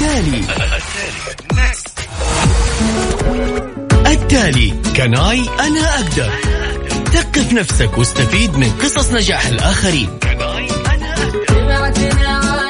التالي. التالي. كناي أنا أقدر. ثقف نفسك واستفيد من قصص نجاح الآخرين. كناي أنا أقدر.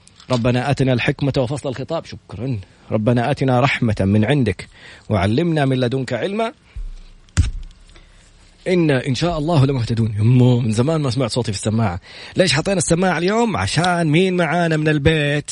ربنا آتنا الحكمة وفصل الخطاب. شكرا. ربنا آتنا رحمة من عندك وعلمنا من لدنك علما. إن إن شاء الله لمهتدون. يوه من زمان ما سمعت صوتي في السماعة. ليش حطينا السماعة اليوم؟ عشان مين معانا من البيت؟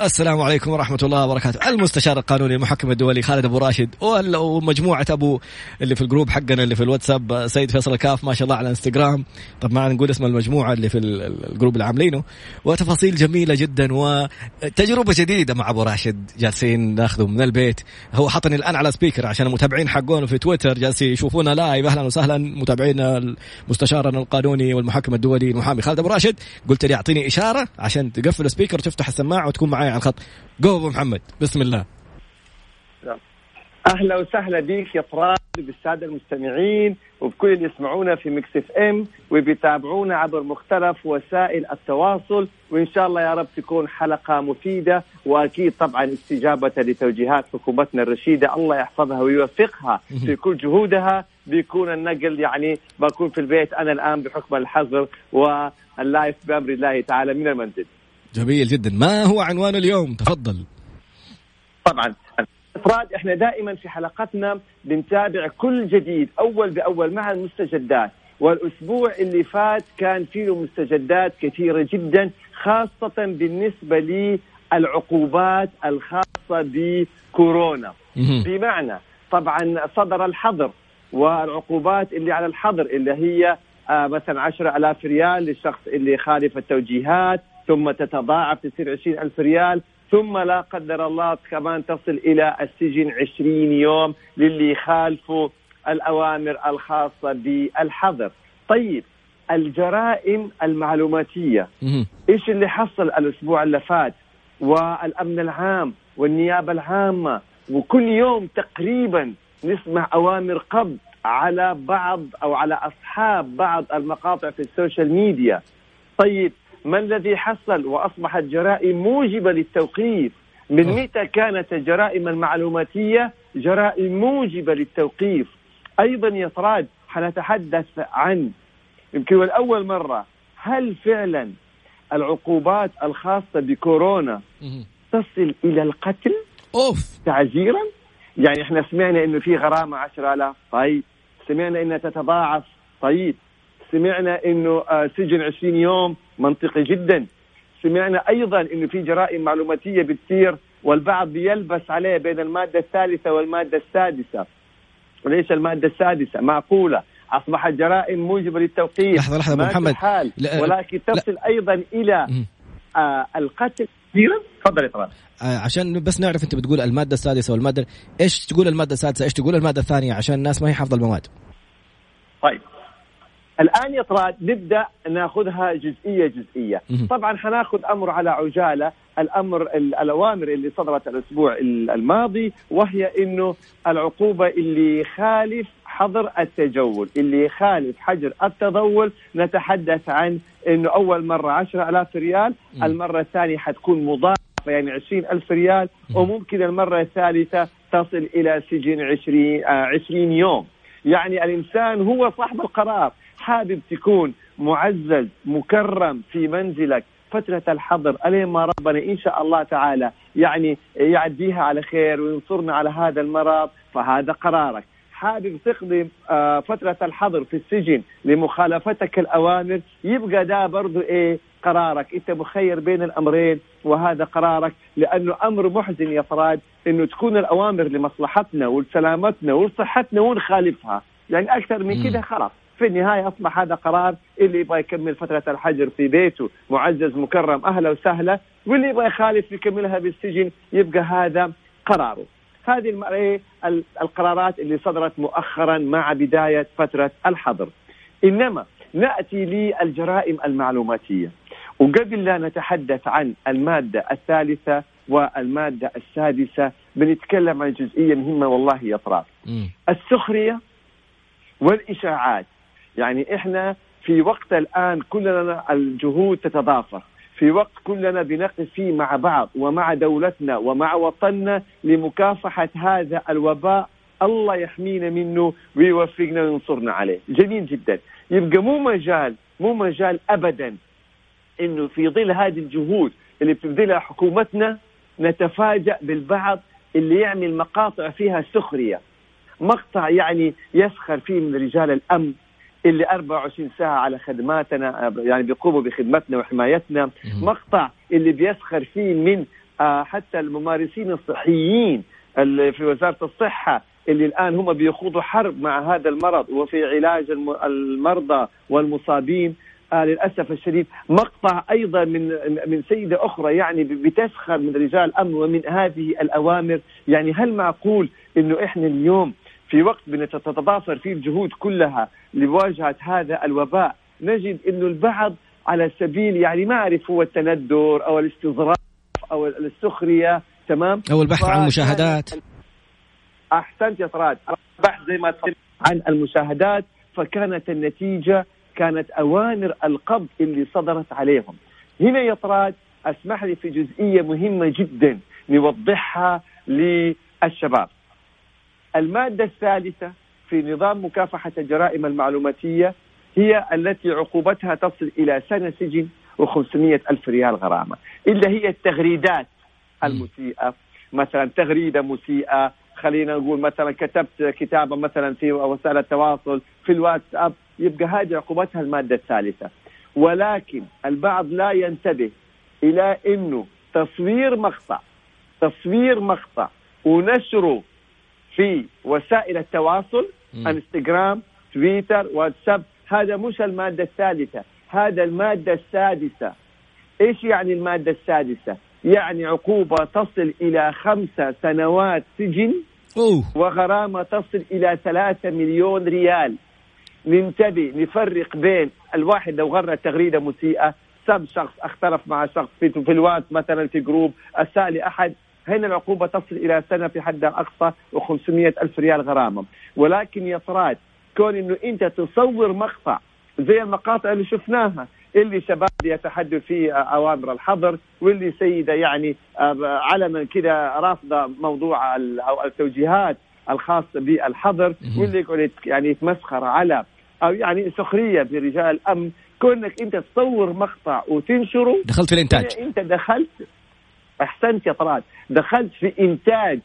السلام عليكم ورحمة الله وبركاته. المستشار القانوني المحكم الدولي خالد أبو راشد ومجموعة أبو اللي في الجروب حقنا اللي في الواتساب سيد فيصل الكاف ما شاء الله على انستغرام طب ما نقول اسم المجموعة اللي في الجروب اللي عاملينه. وتفاصيل جميلة جدا وتجربة جديدة مع أبو راشد. جالسين ناخذه من البيت. هو حطني الآن على speaker عشان المتابعين حقونه في تويتر. جالسين يشوفونا live أهلا وسهلا. متابعينا مستشارنا القانوني والمحكم الدولي المحامي خالد أبو راشد. قلت لي أعطيني إشارة عشان تقفل ال speaker وتفتح السماعة وتكون معي على الخط. جو أبو محمد. بسم الله. أهلا وسهلا بك يا طراد بالسادة المستمعين وبكل اللي يسمعونا في مكس إف إم وبيتابعونا عبر مختلف وسائل التواصل. وإن شاء الله يا رب تكون حلقة مفيدة وأكيد طبعا استجابة لتوجيهات حكومتنا الرشيدة. الله يحفظها ويوفقها في كل جهودها. بيكون النقل يعني بكون في البيت أنا الآن بحكم الحظر واللايف بأمر الله تعالى من المنزل. جميل جدا. ما هو عنوان اليوم؟ تفضل. طبعا. افراد إحنا دائما في حلقتنا بنتابع كل جديد أول بأول مع المستجدات. والأسبوع اللي فات كان فيه مستجدات كثيرة جدا خاصة بالنسبة للعقوبات الخاصة بكورونا. بمعنى طبعا صدر الحظر والعقوبات اللي على الحظر اللي هي آه مثلا 10000 ريال للشخص اللي يخالف التوجيهات ثم تتضاعف تصير 20 ألف ريال ثم لا قدر الله كمان تصل إلى السجن 20 يوم للي يخالفوا الأوامر الخاصة بالحظر. طيب الجرائم المعلوماتية. إيش اللي حصل الأسبوع اللي فات؟ والأمن العام والنيابة العامة. وكل يوم تقريبا نسمع أوامر قبض على بعض أو على أصحاب بعض المقاطع في ال social media. طيب ما الذي حصل وأصبحت جرائم موجبة للتوقيف؟ من متى كانت الجرائم المعلوماتية جرائم موجبة للتوقيف؟ أيضا يا طراد حنتحدث عن يمكن الأول مرة هل فعلا العقوبات الخاصة بكورونا تصل إلى القتل؟ أوف. تعزيرا؟ يعني إحنا سمعنا إنه في غرامة 10000 طيب. سمعنا إنها تتضاعف طيب. سمعنا إنه آه، سجن 20 يوم منطقي جدا. سمعنا أيضا إنه في جرائم معلوماتية بتصير والبعض بيلبس عليه بين المادة الثالثة والمادة السادسة. وليس المادة السادسة معقولة. اصبحت جرائم موجبة للتوقيف. لحظة لحظة أبو محمد. حال ولكن تصل لا. أيضا إلى آه القتل. كثيرا؟ تفضل يا آه عشان بس نعرف أنت بتقول المادة السادسة والمادة إيش تقول المادة السادسة؟ إيش تقول المادة الثانية؟ عشان الناس ما هي حافظه المواد. طيب. الآن يا طراد نبدأ ناخذها جزئية جزئية. طبعا حناخذ أمر على عجالة الأمر الأوامر اللي صدرت الأسبوع الماضي وهي إنه العقوبة اللي يخالف حظر التجول اللي يخالف حجر التضول. نتحدث عن إنه أول مرة 10000 ريال المرة الثانية حتكون مضاعفة يعني 20000 ريال وممكن المرة الثالثة تصل إلى سجن 20 20 يوم. يعني الإنسان هو صاحب القرار. حابب تكون معزز مكرم في منزلك. فترة الحظر ألين ما ربنا إن شاء الله تعالى يعني يعديها على خير وينصرنا على هذا المرض فهذا قرارك. حابب تقضي آه، فترة الحظر في السجن لمخالفتك الأوامر يبقى ده برضو إيه؟ قرارك. أنت مخير بين الأمرين وهذا قرارك لأنه أمر محزن يا فراد أنه تكون الأوامر لمصلحتنا ولسلامتنا ولصحتنا ونخالفها. يعني أكثر من كده خلاص. في النهاية أصبح هذا قرار اللي يبغى يكمل فترة الحجر في بيته. معزز مكرم أهلا وسهلا. واللي يبغى يخالف يكملها بالسجن يبقى هذا قراره. هذه إيه؟ القرارات اللي صدرت مؤخرا مع بداية فترة الحظر. إنما نأتي للجرائم المعلوماتية. وقبل لا نتحدث عن المادة الثالثة والمادة السادسة بنتكلم عن جزئية مهمة والله يا طراف السخرية والإشاعات. يعني إحنا في وقت الآن كلنا الجهود تتضافر. في وقت كلنا بنقف فيه مع بعض ومع دولتنا ومع وطننا لمكافحة هذا الوباء الله يحمينا منه ويوفقنا وينصرنا عليه. جميل جدا. يبقى مو مجال مو مجال أبدا إنه في ظل هذه الجهود اللي بتبذلها حكومتنا نتفاجأ بالبعض اللي يعمل مقاطع فيها سخرية. مقطع يعني يسخر فيه من رجال الأمن اللي 24 ساعة على خدماتنا يعني بيقوموا بخدمتنا وحمايتنا. مقطع اللي بيسخر فيه من آه، حتى الممارسين الصحيين اللي في وزارة الصحة اللي الآن هم بيخوضوا حرب مع هذا المرض وفي علاج المرضى والمصابين. آه للأسف الشديد مقطع أيضا من من سيدة أخرى يعني بتسخر من رجال الامن ومن هذه الأوامر. يعني هل معقول إنه إحنا اليوم في وقت بنتضافر فيه الجهود كلها لمواجهة هذا الوباء نجد انه البعض على سبيل يعني ما اعرف هو التندر أو الاستظراف أو السخرية تمام؟ أو البحث عن المشاهدات أحسنت يا طراد البحث زي ما تقول عن المشاهدات فكانت النتيجة كانت أوامر القبض اللي صدرت عليهم. هنا يا طراد أسمح لي في جزئية مهمة جدا نوضحها للشباب. المادة الثالثة في نظام مكافحة الجرائم المعلوماتية هي التي عقوبتها تصل إلى سنة سجن و500 ألف ريال غرامة. إلا هي التغريدات المسيئة. مثلا تغريدة مسيئة. خلينا نقول مثلا كتبت كتابة مثلا في وسائل التواصل في الواتساب يبقى هذه عقوبتها المادة الثالثة. ولكن البعض لا ينتبه إلى أنه تصوير مقطع تصوير مقطع ونشره في وسائل التواصل. انستغرام تويتر واتساب هذا مش المادة الثالثة هذا المادة السادسة إيش يعني المادة السادسة يعني عقوبة تصل إلى خمسة سنوات سجن أوه. وغرامة تصل إلى ثلاثة مليون ريال ننتبه نفرق بين الواحد لو غرد تغريدة مسيئة سب شخص اختلف مع شخص في, في الوات مثلا في group اساء لاحد هنا العقوبة تصل إلى سنة في حد أقصى و500 ألف ريال غرامة. ولكن يا طراد كون أنه أنت تصور مقطع زي المقاطع اللي شفناها اللي شباب يتحدوا فيه أوامر الحظر واللي سيدة يعني آه، علنا كذا رافضة موضوع أو التوجيهات الخاصه بالحظر واللي يقعد يعني يتمسخر على أو يعني سخرية برجال الأمن. كونك أنت تصور مقطع وتنشره دخلت في الإنتاج. أنت دخلت أحسنت يا طراد دخلت في إنتاج.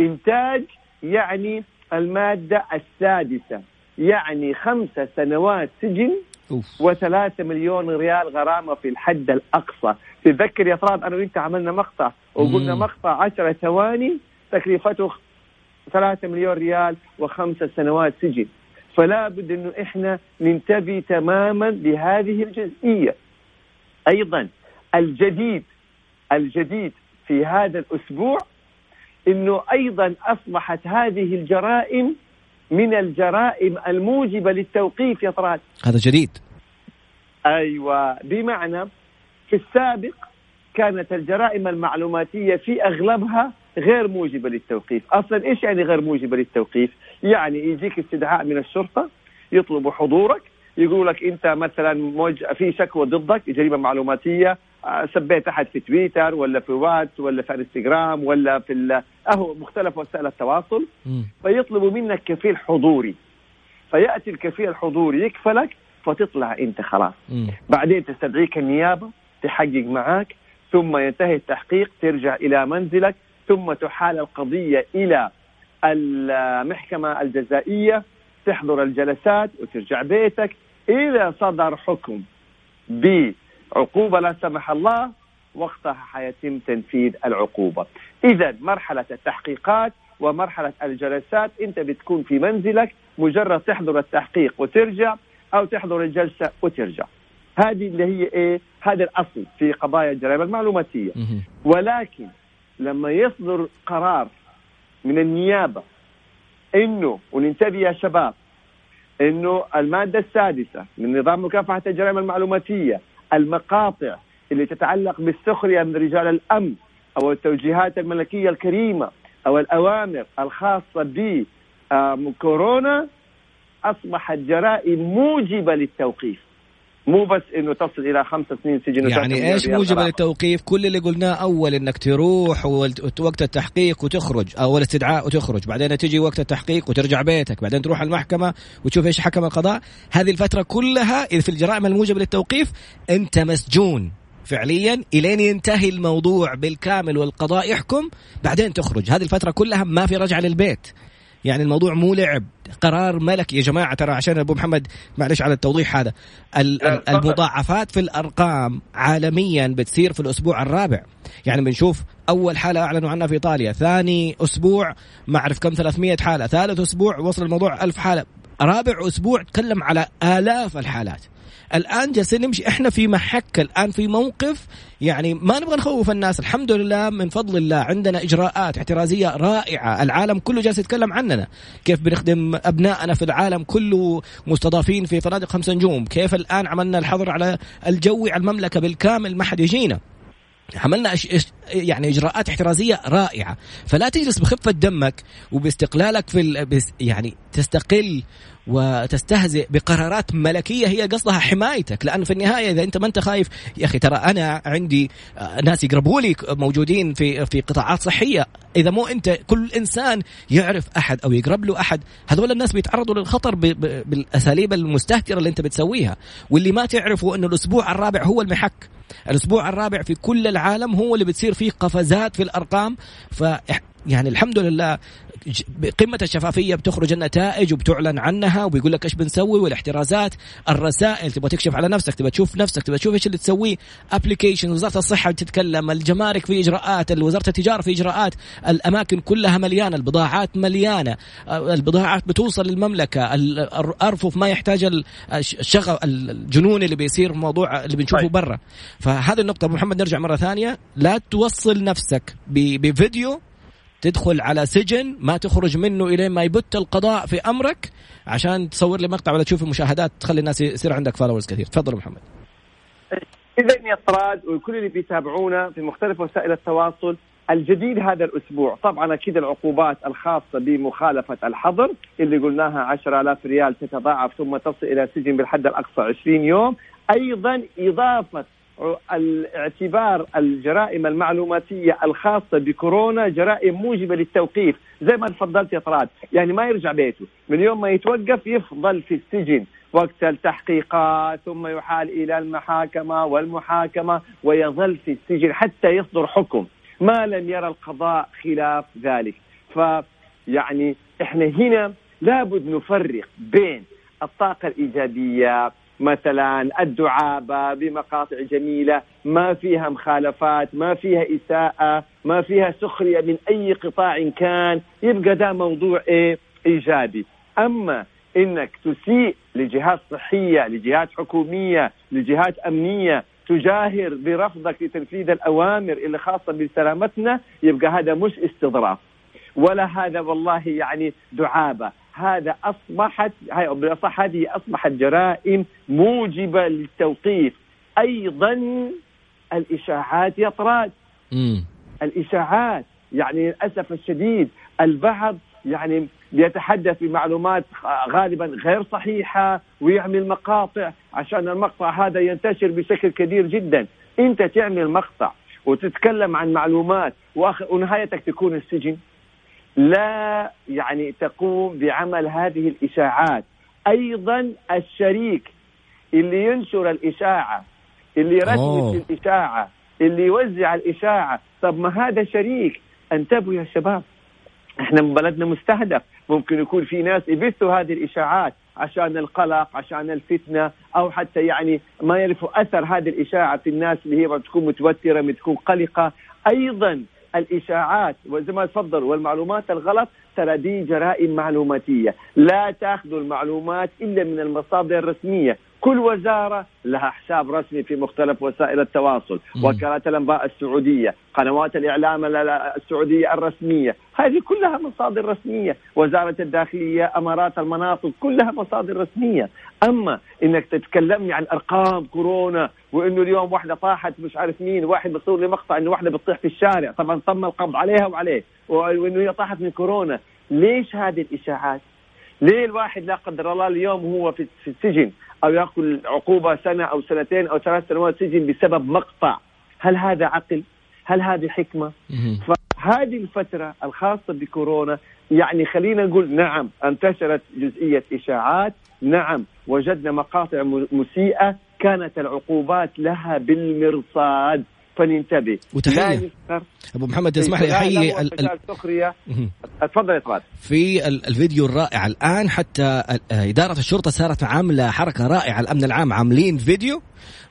إنتاج يعني المادة السادسة. يعني خمسة سنوات سجن وثلاثة مليون ريال غرامة في الحد الأقصى. تتذكر يا طراد أنا وأنت عملنا مقطع وقلنا مقطع عشرة ثواني تكلفته ثلاثة مليون ريال وخمسة سنوات سجن. فلا بد إنه إحنا ننتبه تماما لهذه الجزئية. أيضا الجديد الجديد في هذا الأسبوع إنه أيضا أصبحت هذه الجرائم من الجرائم الموجبة للتوقيف يا طراد. هذا جديد. أيوه بمعنى في السابق كانت الجرائم المعلوماتية في أغلبها غير موجبة للتوقيف. أصلا إيش يعني غير موجبة للتوقيف؟ يعني يجيك استدعاء من الشرطة يطلبوا حضورك يقول لك أنت مثلا موج... في شكوى ضدك جريمة معلوماتية سبيت أحد في تويتر ولا في واتس ولا في إنستغرام ولا في. أهو مختلف وسائل التواصل. فيطلبوا منك كفيل حضوري فيأتي الكفيل الحضوري يكفلك فتطلع أنت خلاص م. بعدين تستدعيك النيابة تحقق معاك ثم ينتهي التحقيق ترجع إلى منزلك ثم تحال القضية إلى المحكمة الجزائية تحضر الجلسات وترجع بيتك إذا صدر حكم بعقوبة لا سمح الله وقتها حيتم تنفيذ العقوبة. إذا مرحلة التحقيقات ومرحلة الجلسات أنت بتكون في منزلك مجرد تحضر التحقيق وترجع أو تحضر الجلسة وترجع. هذه اللي هي إيه؟ هذا الأصل في قضايا الجرائم المعلوماتية. ولكن لما يصدر قرار من النيابة إنه وننتبه يا شباب إنه المادة السادسة من نظام مكافحة الجرائم المعلوماتية المقاطع اللي تتعلق بالسخرية من رجال الأمن أو التوجيهات الملكية الكريمة أو الأوامر الخاصة ب كورونا أصبحت جرائم موجبة للتوقيف. مو بس إنه تصل إلى خمس سنين سجن يعني إيش موجب للتوقيف؟ كل اللي قلناه أول إنك تروح وقت التحقيق وتخرج أو الاستدعاء وتخرج، بعدين تجي وقت التحقيق وترجع بيتك، بعدين تروح المحكمة وتشوف إيش حكم القضاء، هذه الفترة كلها إذا في الجرائم الموجبة للتوقيف أنت مسجون. فعليا إلين ينتهي الموضوع بالكامل والقضاء يحكم بعدين تخرج. هذه الفترة كلها ما في رجعة للبيت. يعني الموضوع مو لعب. قرار ملكي يا جماعة ترى عشان أبو محمد معلش على التوضيح هذا. المضاعفات في الأرقام عالميا بتصير في الأسبوع الرابع. يعني بنشوف أول حالة أعلنوا عنها في إيطاليا ثاني أسبوع ما أعرف كم 300 حالة ثالث أسبوع وصل الموضوع ألف حالة. رابع أسبوع تكلم على آلاف الحالات. الآن جالسين نمشي إحنا في محك الآن في موقف يعني ما نبغى نخوف الناس الحمد لله من فضل الله عندنا إجراءات احترازية رائعة العالم كله جالس يتكلم عننا كيف بنخدم أبنائنا في العالم كله مستضافين في فنادق خمس نجوم كيف الآن عملنا الحظر على الجوي على المملكة بالكامل ما حد يجينا. عملنا يعني إجراءات احترازية رائعة فلا تجلس بخفة دمك وباستقلالك في يعني تستقل وتستهزئ بقرارات ملكية هي قصدها حمايتك. لأن في النهاية إذا أنت ما أنت خايف يا أخي ترى أنا عندي آه، ناس يقربوا لي موجودين في في قطاعات صحية. إذا مو أنت كل إنسان يعرف أحد أو يقرب له أحد هذول الناس بيتعرضوا للخطر بالأساليب المستهترة اللي أنت بتسويها. واللي ما تعرفوا إنه الأسبوع الرابع هو المحك. الأسبوع الرابع في كل العالم هو اللي بتصير فيه قفزات في الأرقام. ف يعني الحمد لله قمة الشفافية بتخرج النتائج وبتعلن عنها وبيقول لك إيش بنسوي والاحترازات الرسائل تبغى تكشف على نفسك تبغى تشوف نفسك تبغى تشوف إيش اللي تسويه. application وزارة الصحة بتتكلم الجمارك في إجراءات وزارة التجارة في إجراءات الأماكن كلها مليانة البضاعات مليانة. البضاعات بتوصل للمملكة الارفف ما يحتاج الشغل الجنون اللي بيصير موضوع اللي بنشوفه طيب. برا. فهذه النقطة ابو محمد نرجع مرة ثانية. لا توصل نفسك بفيديو تدخل على سجن ما تخرج منه الين ما يبت القضاء في أمرك عشان تصور لي مقطع ولا تشوف المشاهدات تخلي الناس يصير عندك فالورز كثير. تفضل محمد. اذا يا طراد والكل اللي بيتابعونا في مختلف وسائل التواصل الجديد هذا الأسبوع طبعا أكيد العقوبات الخاصة بمخالفة الحظر اللي قلناها 10000 ريال تتضاعف ثم تصل إلى سجن بالحد الأقصى 20 يوم أيضا إضافة الاعتبار الجرائم المعلوماتية الخاصة بكورونا جرائم موجبة للتوقيف زي ما تفضلت يا طراد. يعني ما يرجع بيته. من يوم ما يتوقف يفضل في السجن. وقت التحقيقات ثم يحال إلى المحاكمة والمحاكمة ويظل في السجن حتى يصدر حكم. ما لم يرى القضاء خلاف ذلك. ف يعني إحنا هنا لابد نفرق بين الطاقة الإيجابية مثلا الدعابة بمقاطع جميلة ما فيها مخالفات ما فيها إساءة ما فيها سخرية من أي قطاع كان يبقى ده موضوع إيه؟ إيجابي. أما إنك تسيء لجهات صحية لجهات حكومية لجهات أمنية تجاهر برفضك لتنفيذ الأوامر اللي خاصة بسلامتنا يبقى هذا مش استظراف ولا هذا والله يعني دعابة. هذا اصبحت هاي بالأصح هذه أصبحت جرائم موجبة للتوقيف. أيضا الإشاعات يا طراد الإشاعات يعني للأسف الشديد البعض يعني بيتحدث بمعلومات غالبا غير صحيحة ويعمل مقاطع عشان المقطع هذا ينتشر بشكل كبير جدا. أنت تعمل مقطع وتتكلم عن معلومات ونهايتك تكون السجن. لا يعني تقوم بعمل هذه الإشاعات. أيضا الشريك اللي ينشر الإشاعة اللي يرتب الإشاعة اللي يوزع الإشاعة. طب ما هذا شريك؟ انتبهوا يا شباب. إحنا من بلدنا مستهدف. ممكن يكون في ناس يبثوا هذه الإشاعات عشان القلق عشان الفتنة أو حتى يعني ما يعرفوا أثر هذه الإشاعة في الناس اللي هي بتكون متوترة بتكون قلقة. أيضا الإشاعات وزي ما تفضل والمعلومات الغلط ترى دي جرائم معلوماتية، لا تأخذوا المعلومات إلا من المصادر الرسمية، كل وزارة لها حساب رسمي في مختلف وسائل التواصل وكالة الأنباء السعودية قنوات الإعلام السعودية الرسمية هذه كلها مصادر رسمية. وزارة الداخلية أمارات المناطق كلها مصادر رسمية. أما إنك تتكلمني عن أرقام كورونا وإنه اليوم واحدة طاحت مش عارف مين واحد بصور لي مقطع إنه واحدة بتطيح في الشارع طبعا تم القبض عليها وعليه وإنه هي طاحت من كورونا ليش هذه الإشاعات؟ ليه الواحد لا قدر الله اليوم هو في السجن أو يأكل عقوبة سنة أو سنتين أو ثلاث سنوات سجن بسبب مقطع؟ هل هذا عقل؟ هل هذه حكمة؟ فهذه الفترة الخاصة بكورونا يعني خلينا نقول نعم انتشرت جزئية إشاعات نعم وجدنا مقاطع مسيئة كانت العقوبات لها بالمرصاد. فلننتبه وتحية. أبو محمد اسمح لي احيي السخريه تفضل يا طلال في الفيديو الرائع الآن حتى إدارة الشرطة صارت عامله حركه رائعة الأمن العام عاملين فيديو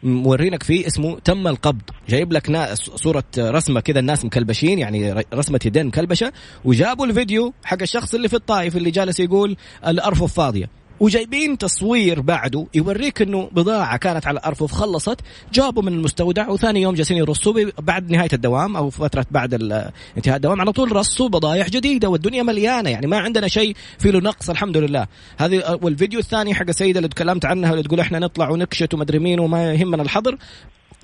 مورينك فيه اسمه تم القبض. جايب لك ناس صورة رسمة كذا الناس مكلبشين يعني رسمة يدين مكلبشة وجابوا الفيديو حق الشخص اللي في الطائف اللي جالس يقول الأرفف فاضية. وجايبين تصوير بعده يوريك إنه بضاعة كانت على الارفف خلصت جابوا من المستودع وثاني يوم جالسين يرصوا بعد نهاية الدوام أو فترة بعد انتهاء الدوام. على طول رصوا بضائع جديدة والدنيا مليانة يعني ما عندنا شيء في له نقص الحمد لله. هذه والفيديو الثاني حق السيده اللي تكلمت عنها اللي تقول إحنا نطلع ونكشت ومدري مين وما يهمنا الحظر.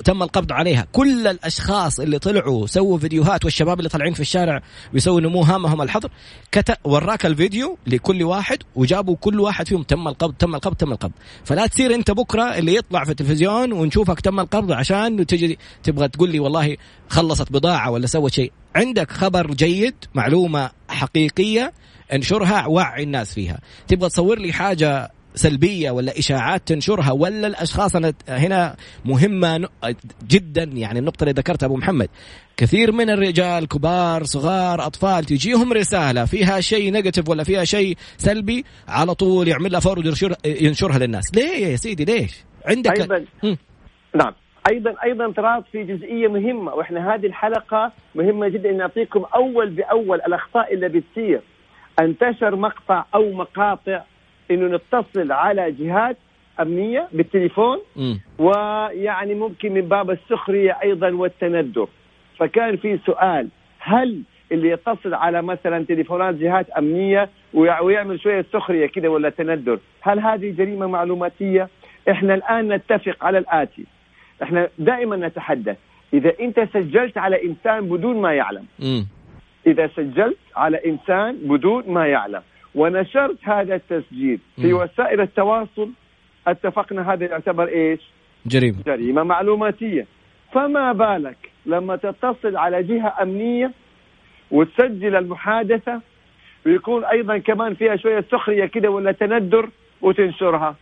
تم القبض عليها. كل الأشخاص اللي طلعوا سووا فيديوهات والشباب اللي طالعين في الشارع بيسووا نمو هامهم الحظر. كت... وراك الفيديو لكل واحد وجابوا كل واحد فيهم. تم القبض تم القبض تم القبض. فلا تصير انت بكرة اللي يطلع في التلفزيون ونشوفك تم القبض عشان تجي تبغى تقول لي والله خلصت بضاعة ولا سوت شيء. عندك خبر جيد معلومة حقيقية انشرها وعي الناس فيها. تبغى تصور لي حاجة سلبية ولا إشاعات تنشرها ولا الأشخاص أنا هنا مهمة جدا يعني النقطة اللي ذكرتها أبو محمد. كثير من الرجال كبار صغار أطفال تجيهم رسالة فيها شيء negative ولا فيها شيء سلبي على طول يعمل لها forward ينشرها للناس. ليه يا سيدي؟ ليش؟ عندك أيضا. نعم. أيضا أيضا تراث في جزئية مهمة وإحنا هذه الحلقة مهمة جدا. ان نعطيكم أول بأول الأخطاء اللي بتصير. أنتشر مقطع أو مقاطع إنه نتصل على جهات أمنية بالتليفون م. ويعني ممكن من باب السخرية أيضا والتندر. فكان في سؤال هل اللي يتصل على مثلا تليفونات جهات أمنية ويعمل شوية سخرية كده ولا تندر؟ هل هذه جريمة معلوماتية؟ إحنا الآن نتفق على الآتي. إحنا دائما نتحدث. إذا أنت سجلت على إنسان بدون ما يعلم م. إذا سجلت على إنسان بدون ما يعلم ونشرت هذا التسجيل في وسائل التواصل. اتفقنا هذا يعتبر إيش؟ جريمة. جريمة معلوماتية. فما بالك لما تتصل على جهة أمنية وتسجل المحادثة ويكون أيضا كمان فيها شوية سخرية كده ولا تندر وتنشرها.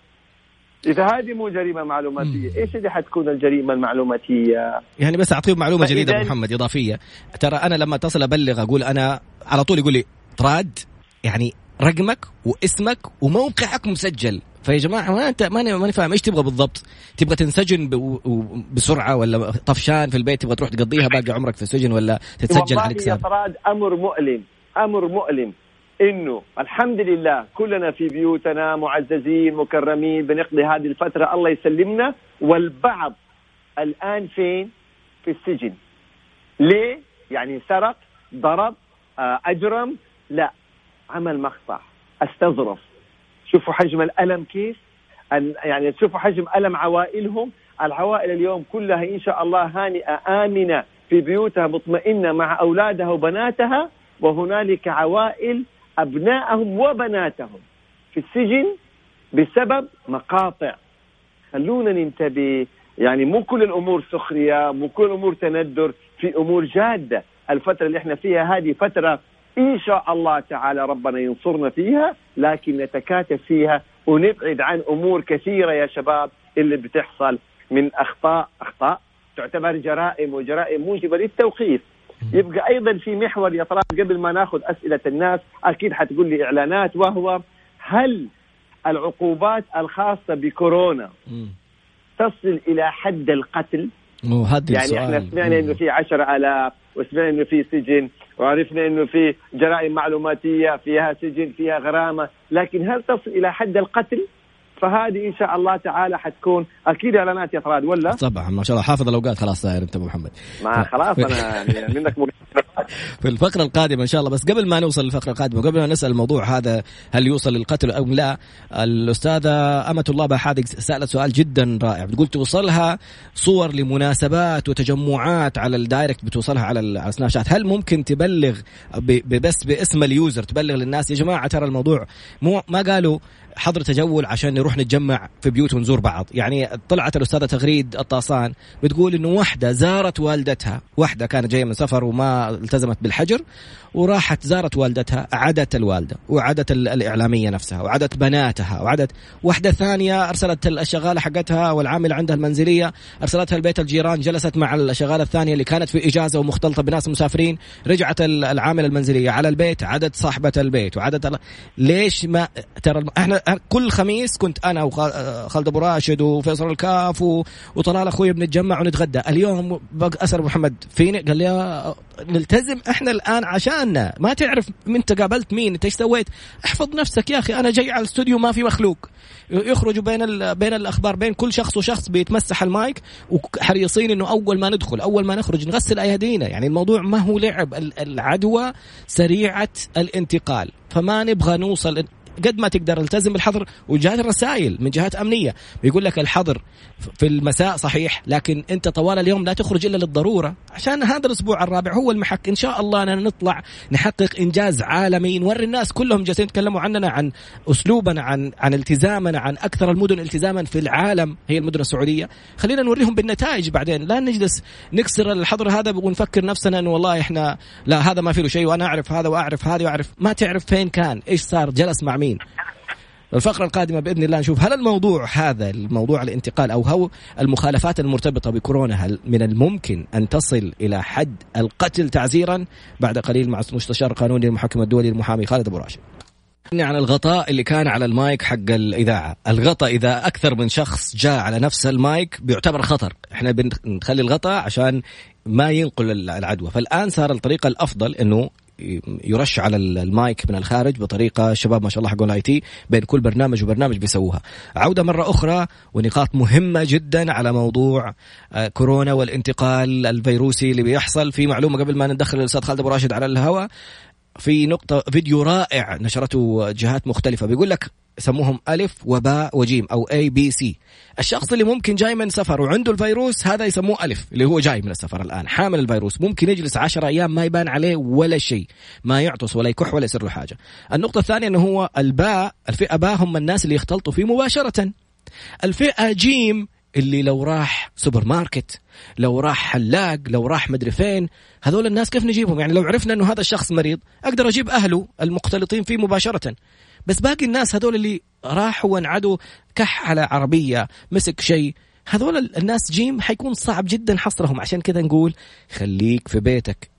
إذا هذه مو جريمة معلوماتية مم. إيش اللي حتكون الجريمة المعلوماتية؟ يعني بس أعطيهم معلومة جديدة محمد إضافية. ترى أنا لما أتصل أبلغ أقول أنا على طول يقول لي طراد يعني رقمك واسمك وموقعك مسجل فيا جماعة ما انت ماني ماني فاهم إيش تبغى بالضبط؟ تبغى تنسجن بسرعة ولا طفشان في البيت تبغى تروح تقضيها باقي عمرك في السجن ولا تتسجل على؟ والله أمر مؤلم أمر مؤلم إنه الحمد لله كلنا في بيوتنا معززين مكرمين بنقضي هذه الفترة الله يسلمنا والبعض الآن فين؟ في السجن. ليه؟ يعني سرق ضرب آه، أجرم لا عمل مقطع. أستظرف. شوفوا حجم الألم كيف. أن يعني تشوفوا حجم ألم عوائلهم. العوائل اليوم كلها إن شاء الله هانئة آمنة في بيوتها مطمئنة مع أولادها وبناتها. وهنالك عوائل أبنائهم وبناتهم في السجن بسبب مقاطع. خلونا ننتبه. يعني مو كل الأمور سخرية مو كل الأمور تندر. في أمور جادة. الفترة اللي إحنا فيها هذه فترة إن شاء الله تعالى ربنا ينصرنا فيها لكن نتكاتف فيها ونبعد عن أمور كثيرة يا شباب اللي بتحصل من أخطاء أخطاء تعتبر جرائم وجرائم موجبة للتوقيف. يبقى أيضا في محور يا طلال قبل ما ناخذ أسئلة الناس أكيد حتقول لي إعلانات وهو هل العقوبات الخاصة بكورونا تصل إلى حد القتل؟ يعني إحنا سمعنا إنه في 10000 وسمعنا إنه في سجن. وعرفنا إنه في جرائم معلوماتية فيها سجن فيها غرامة لكن هل تصل إلى حد القتل؟ فهذه إن شاء الله تعالى حتكون أكيد إعلانات يا طراد ولا؟ طبعا ما شاء الله. حافظ الأوقات خلاص صاير أنت أبو محمد. ما خلاص أنا يعني منك في الفقرة القادمة إن شاء الله. بس قبل ما نوصل للفقرة القادمة وقبل ما نسأل الموضوع هذا هل يوصل للقتل أو لا الأستاذة أمة الله بحادق سألت سؤال جدا رائع. بتقول توصلها صور لمناسبات وتجمعات على ال direct بتوصلها على على سناب شات. هل ممكن تبلغ بس باسم ال user تبلغ للناس؟ يا جماعة ترى الموضوع مو ما قالوا حظر تجول عشان نروح نتجمع في بيوت ونزور بعض. يعني طلعت الأستاذة تغريد الطاسان بتقول إنه واحدة زارت والدتها. واحدة كانت جاية من سفر وما التزمت بالحجر وراحت زارت والدتها عدت الوالدة وعدت الإعلامية نفسها وعدت بناتها وعدت واحدة ثانية أرسلت الشغالة حقتها والعاملة عندها المنزلية أرسلتها لبيت الجيران جلست مع الشغالة الثانية اللي كانت في إجازة ومختلطة بناس مسافرين رجعت العاملة المنزلية على البيت عدت صاحبة البيت وعدت ليش ما ترى إحنا كل خميس كنت أنا وخالد أبو راشد وفيصل الكاف وطلال أخوي بنتجمع ونتغدى. اليوم اسال محمد فيني؟ قال لي نلتزم إحنا الآن عشاننا. ما تعرف انت قابلت مين إنت إيش سويت؟ احفظ نفسك يا أخي أنا جاي على الاستوديو ما في مخلوق. يخرجوا بين بين الأخبار بين كل شخص وشخص بيتمسح المايك وحريصين إنه أول ما ندخل أول ما نخرج نغسل ايدينا يعني الموضوع ما هو لعب العدوى سريعة الانتقال. فما نبغى نوصل قد ما تقدر التزم بالحظر وجات الرسائل من جهات أمنية. بيقول لك الحظر في المساء صحيح لكن أنت طوال اليوم لا تخرج إلا للضرورة. عشان هذا الأسبوع الرابع هو المحك. إن شاء الله أننا نطلع نحقق إنجاز عالمي نوري الناس كلهم جالسين يتكلموا عننا عن أسلوبنا عن عن التزامنا عن أكثر المدن التزاما في العالم. هي المدن السعودية. خلينا نوريهم بالنتائج بعدين. لا نجلس نكسر الحظر هذا ونفكر نفسنا إنه والله إحنا لا هذا ما في له شيء وأنا أعرف هذا وأعرف هذا وأعرف. ما تعرف فين كان؟ إيش صار؟ جلس مع مين الفقرة القادمة بإذن الله نشوف هل الموضوع هذا الموضوع الانتقال أو هو المخالفات المرتبطة بكورونا هل من الممكن أن تصل إلى حد القتل تعزيرا؟ بعد قليل مع المستشار القانوني المحكم الدولي المحامي خالد أبو راشد. عن الغطاء اللي كان على المايك حق الإذاعة. الغطاء إذا أكثر من شخص جاء على نفس المايك بيعتبر خطر. إحنا بنخلي الغطاء عشان ما ينقل العدوى. فالآن صار الطريقة الأفضل أنه يرش على المايك من الخارج بطريقة شباب ما شاء الله حقون ال IT بين كل برنامج وبرنامج بيسووها. عودة مرة أخرى ونقاط مهمة جدا على موضوع آه، كورونا والانتقال الفيروسي اللي بيحصل. في معلومة قبل ما ندخل الاستاذ خالد أبو راشد على الهواء في نقطة فيديو رائع نشرته جهات مختلفة. بيقول لك يسموهم ألف وباء وجيم أو A B C. الشخص اللي ممكن جاي من سفر وعنده الفيروس هذا يسموه ألف اللي هو جاي من السفر الآن حامل الفيروس ممكن يجلس عشر أيام ما يبان عليه ولا شيء ما يعطس ولا يكح ولا يصير له حاجة. النقطة الثانية أنه هو الباء الفئة باء هم الناس اللي يختلطوا فيه مباشرة. الفئة جيم اللي لو راح سوبر ماركت لو راح حلاق لو راح مدري فين هذول الناس كيف نجيبهم؟ يعني لو عرفنا إنه هذا الشخص مريض أقدر أجيب أهله المختلطين فيه مباشرة. بس باقي الناس هذول اللي راحوا وانعدوا كح على عربية مسك شيء هذول الناس جيم حيكون صعب جدا حصرهم. عشان كذا نقول خليك في بيتك.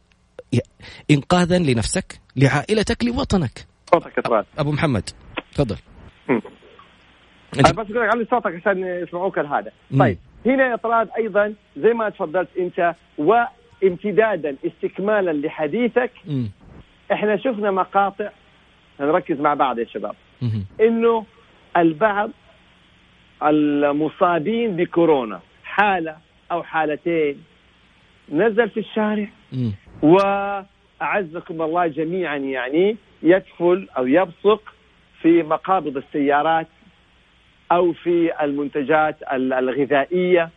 انقاذا لنفسك لعائلتك لوطنك. صوتك أبو محمد تفضل. أنا بس أقول لك علي صوتك عشان يسمعوك هذا طيب هنا يا طراد أيضا زي ما تفضلت أنت وامتدادا استكمالا لحديثك م. إحنا شفنا مقاطع نركز مع بعض يا شباب إنه البعض المصابين بكورونا حالة أو حالتين نزل في الشارع وأعزكم الله جميعا يعني يدخل أو يبصق في مقابض السيارات أو في المنتجات الغذائية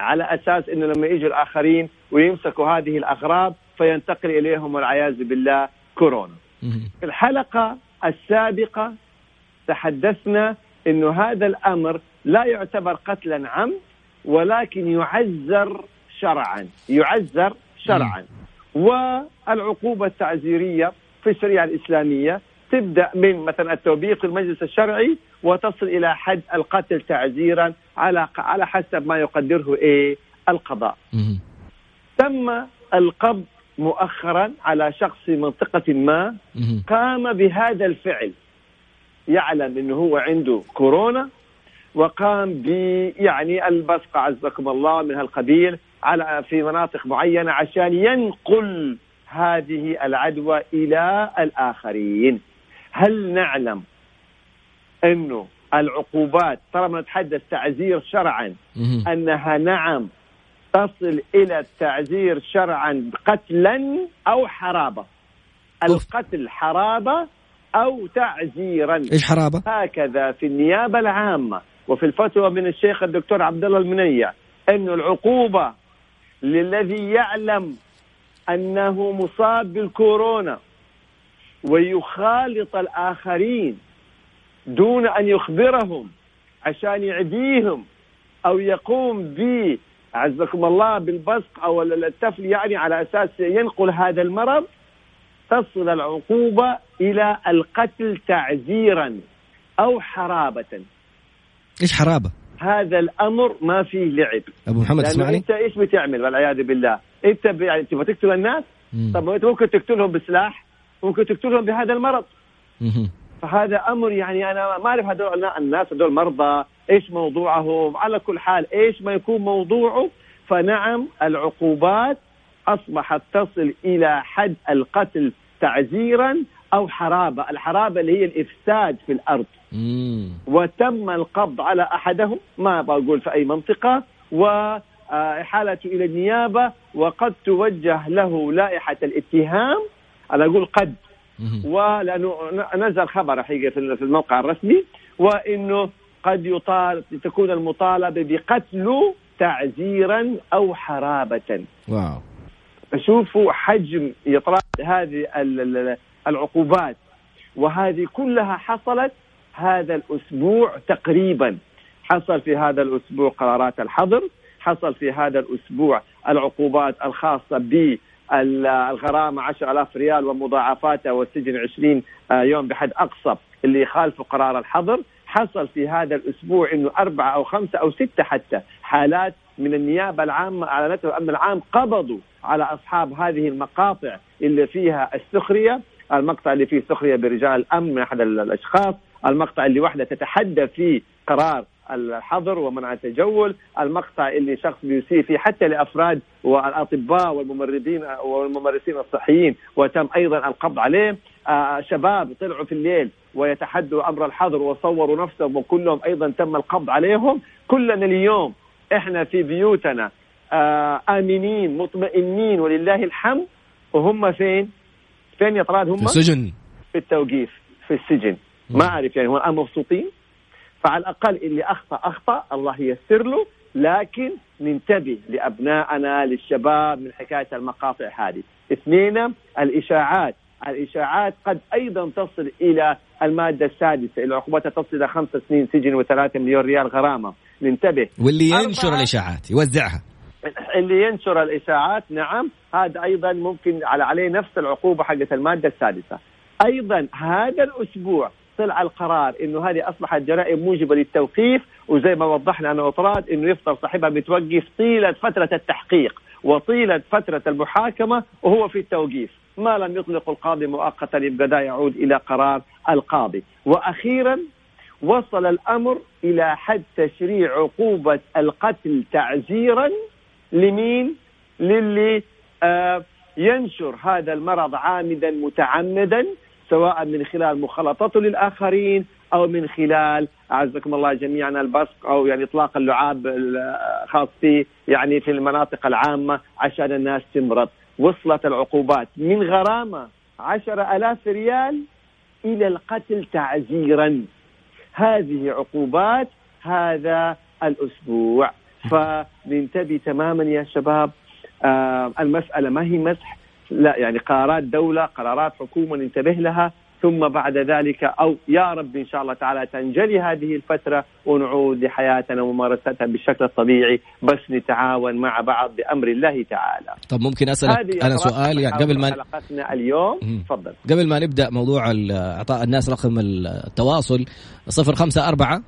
على أساس إنه لما يجوا الآخرين ويمسكوا هذه الأغراض فينتقل إليهم والعياذ بالله كورونا. في الحلقة السابقة تحدثنا إنه هذا الأمر لا يعتبر قتلا عمد ولكن يعزر شرعا، يعزر شرعا. والعقوبة التعزيرية في الشريعة الإسلامية تبدأ من مثلا التوبيخ المجلس الشرعي وتصل إلى حد القتل تعزيرا على على حسب ما يقدره إيه القضاء. تم القبض مؤخرا على شخص في منطقه ما قام بهذا الفعل يعلم إنه هو عنده كورونا وقام ب يعني البصق عزكم الله من هالقبيل على في مناطق معينة عشان ينقل هذه العدوى إلى الآخرين. هل نعلم انه العقوبات طالما نتحدث تعزير شرعا. أنها نعم تصل إلى التعزير شرعا قتلا أو حرابة. القتل حرابة أو تعزيرا. إيش حرابة؟ هكذا في النيابة العامة وفي الفتوى من الشيخ الدكتور عبد الله المنيع انه العقوبة للذي يعلم أنه مصاب بالكورونا ويخالط الآخرين دون أن يخبرهم عشان يعديهم أو يقوم ب عزكم الله بالبصق أو التفل يعني على أساس ينقل هذا المرض تصل العقوبة إلى القتل تعزيرا أو حرابة. إيش حرابة؟ هذا الأمر ما فيه لعب. أبو محمد اسمعني أنت إيش بتعمل والعياذ بالله؟ أنت يعني تبغى تقتل الناس؟ مم. طب انت ممكن تقتلهم بسلاح، ممكن تقتلهم بهذا المرض. مم. فهذا أمر يعني أنا ما أعرف هذول الناس هذول مرضى إيش موضوعهم؟ على كل حال إيش ما يكون موضوعه؟ فنعم العقوبات أصبحت تصل إلى حد القتل تعزيرا أو حرابة، الحرابة اللي هي الإفساد في الأرض. مم. وتم القبض على أحدهم ما بقول في أي منطقة واحالته إلى النيابة وقد توجه له لائحة الاتهام. أنا أقول قد. ولأنه نزل خبر حقيقة في الموقع الرسمي وإنه قد يطال تكون المطالبة بقتله تعزيرا أو حرابة. واو. شوفوا حجم اطراء هذه العقوبات وهذه كلها حصلت هذا الأسبوع تقريبا حصل في هذا الأسبوع قرارات الحظر حصل في هذا الأسبوع العقوبات الخاصة ب الغرامة 10000 ريال ومضاعفاتها والسجن 20 آه، يوم بحد أقصى اللي يخالفوا قرار الحظر. حصل في هذا الأسبوع إنه أربعة أو خمسة أو ستة حتى حالات من النيابة العامة اعلنتها الأمن العام قبضوا على أصحاب هذه المقاطع اللي فيها السخرية، المقطع اللي فيه سخرية برجال الامن من أحد الأشخاص، المقطع اللي واحدة تتحدى فيه قرار الحظر ومنع التجول المقطع اللي شخص بيسيء فيه حتى لأفراد والأطباء والممرضين والممارسين الصحيين وتم أيضا القبض عليه. آه شباب طلعوا في الليل ويتحدوا أمر الحظر وصوروا نفسهم وكلهم أيضا تم القبض عليهم. كلنا اليوم إحنا في بيوتنا آه آمنين مطمئنين ولله الحمد. وهم فين؟ فين يا طراد؟ هم؟ في السجن. في التوقيف في السجن. ما أعرف يعني هم مبسوطين؟ فعلى الأقل اللي أخطأ أخطأ الله ييسر له لكن ننتبه لأبنائنا للشباب من حكاية المقاطع هذه. اثنين الإشاعات، الإشاعات قد أيضا تصل إلى المادة السادسة، العقوبات تصل إلى خمس سنين سجن وثلاثة مليون ريال غرامة، ننتبه. واللي ينشر الإشاعات يوزعها. اللي ينشر الإشاعات نعم هذا أيضا ممكن على عليه نفس العقوبة حقت المادة السادسة. أيضا هذا الأسبوع طلع القرار إنه هذه أصبحت جرائم موجبة للتوقيف وزي ما وضحنا أنا وطراد إنه يفضل صاحبها متوقف طيلة فترة التحقيق وطيلة فترة المحاكمة وهو في التوقيف ما لم يطلق القاضي مؤقتا يبقى يعود إلى قرار القاضي وأخيرا وصل الأمر إلى حد تشريع عقوبة القتل تعزيرا لمين؟ للي آه ينشر هذا المرض عامدا متعمدا سواء من خلال مخالطته للآخرين أو من خلال أعزكم الله جميعا البصق أو يعني إطلاق اللعاب الخاص فيه يعني في المناطق العامة عشان الناس تمرض. وصلت العقوبات من غرامة عشرة ألاف ريال إلى القتل تعزيرا. هذه عقوبات هذا الأسبوع. فننتبه تماما يا شباب. آه المسألة ما هي مسح لا يعني قرارات دولة قرارات حكومة ننتبه لها ثم بعد ذلك أو يا رب إن شاء الله تعالى تنجلي هذه الفترة ونعود لحياتنا وممارستها بالشكل الطبيعي بس نتعاون مع بعض بأمر الله تعالى. طب ممكن أسألك أنا سؤال يعني قبل ما حلقتنا اليوم. تفضل. قبل ما نبدأ موضوع إعطاء الناس رقم التواصل 054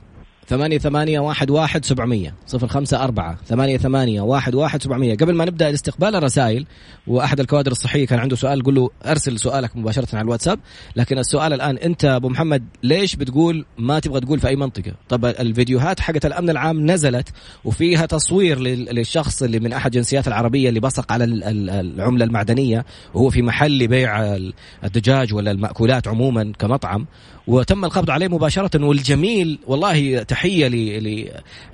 ثمانية ثمانية واحد واحد سبعمية. صفر خمسة أربعة. ثمانية ثمانية واحد واحد سبعمية. قبل ما نبدأ الاستقبال الرسائل وأحد الكوادر الصحية كان عنده سؤال قل له أرسل سؤالك مباشرة على الواتساب. لكن السؤال الآن أنت أبو محمد ليش بتقول ما تبغى تقول في أي منطقة؟ طب الفيديوهات حقت الأمن العام نزلت وفيها تصوير للشخص اللي من أحد جنسيات العربية اللي بصق على العملة المعدنية وهو في محل لبيع الدجاج ولا المأكولات عموما كمطعم. وتم القبض عليه مباشرة والجميل والله تحية ل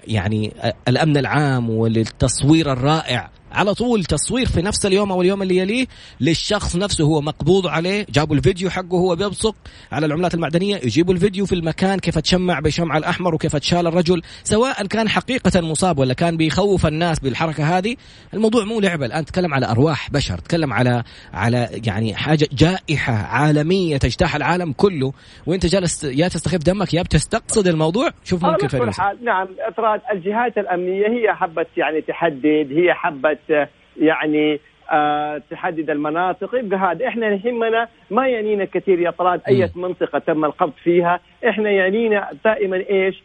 يعني الأمن العام وللتصوير الرائع. على طول تصوير في نفس اليوم أو اليوم اللي يليه للشخص نفسه. هو مقبوض عليه جابوا الفيديو حقه هو بيبصق على العملات المعدنية يجيبوا الفيديو في المكان كيف تشمع بشمع الأحمر وكيف تشال الرجل سواء كان حقيقة مصاب ولا كان بيخوف الناس بالحركة هذه. الموضوع مو لعبه الآن تتكلم على أرواح بشر تتكلم على على يعني حاجة جائحة عالمية تجتاح العالم كله. وأنت جالس يا تستخف دمك يا بتستقصد الموضوع؟ شوف ممكن في نعم أفراد الجهات الأمنية هي حبت يعني تحدد هي حبت يعني آه تحدد المناطق. يبقى هذا إحنا يهمنا ما يعنينا كثير يا طراد أي منطقة تم القبض فيها. إحنا يعنينا دائما إيش؟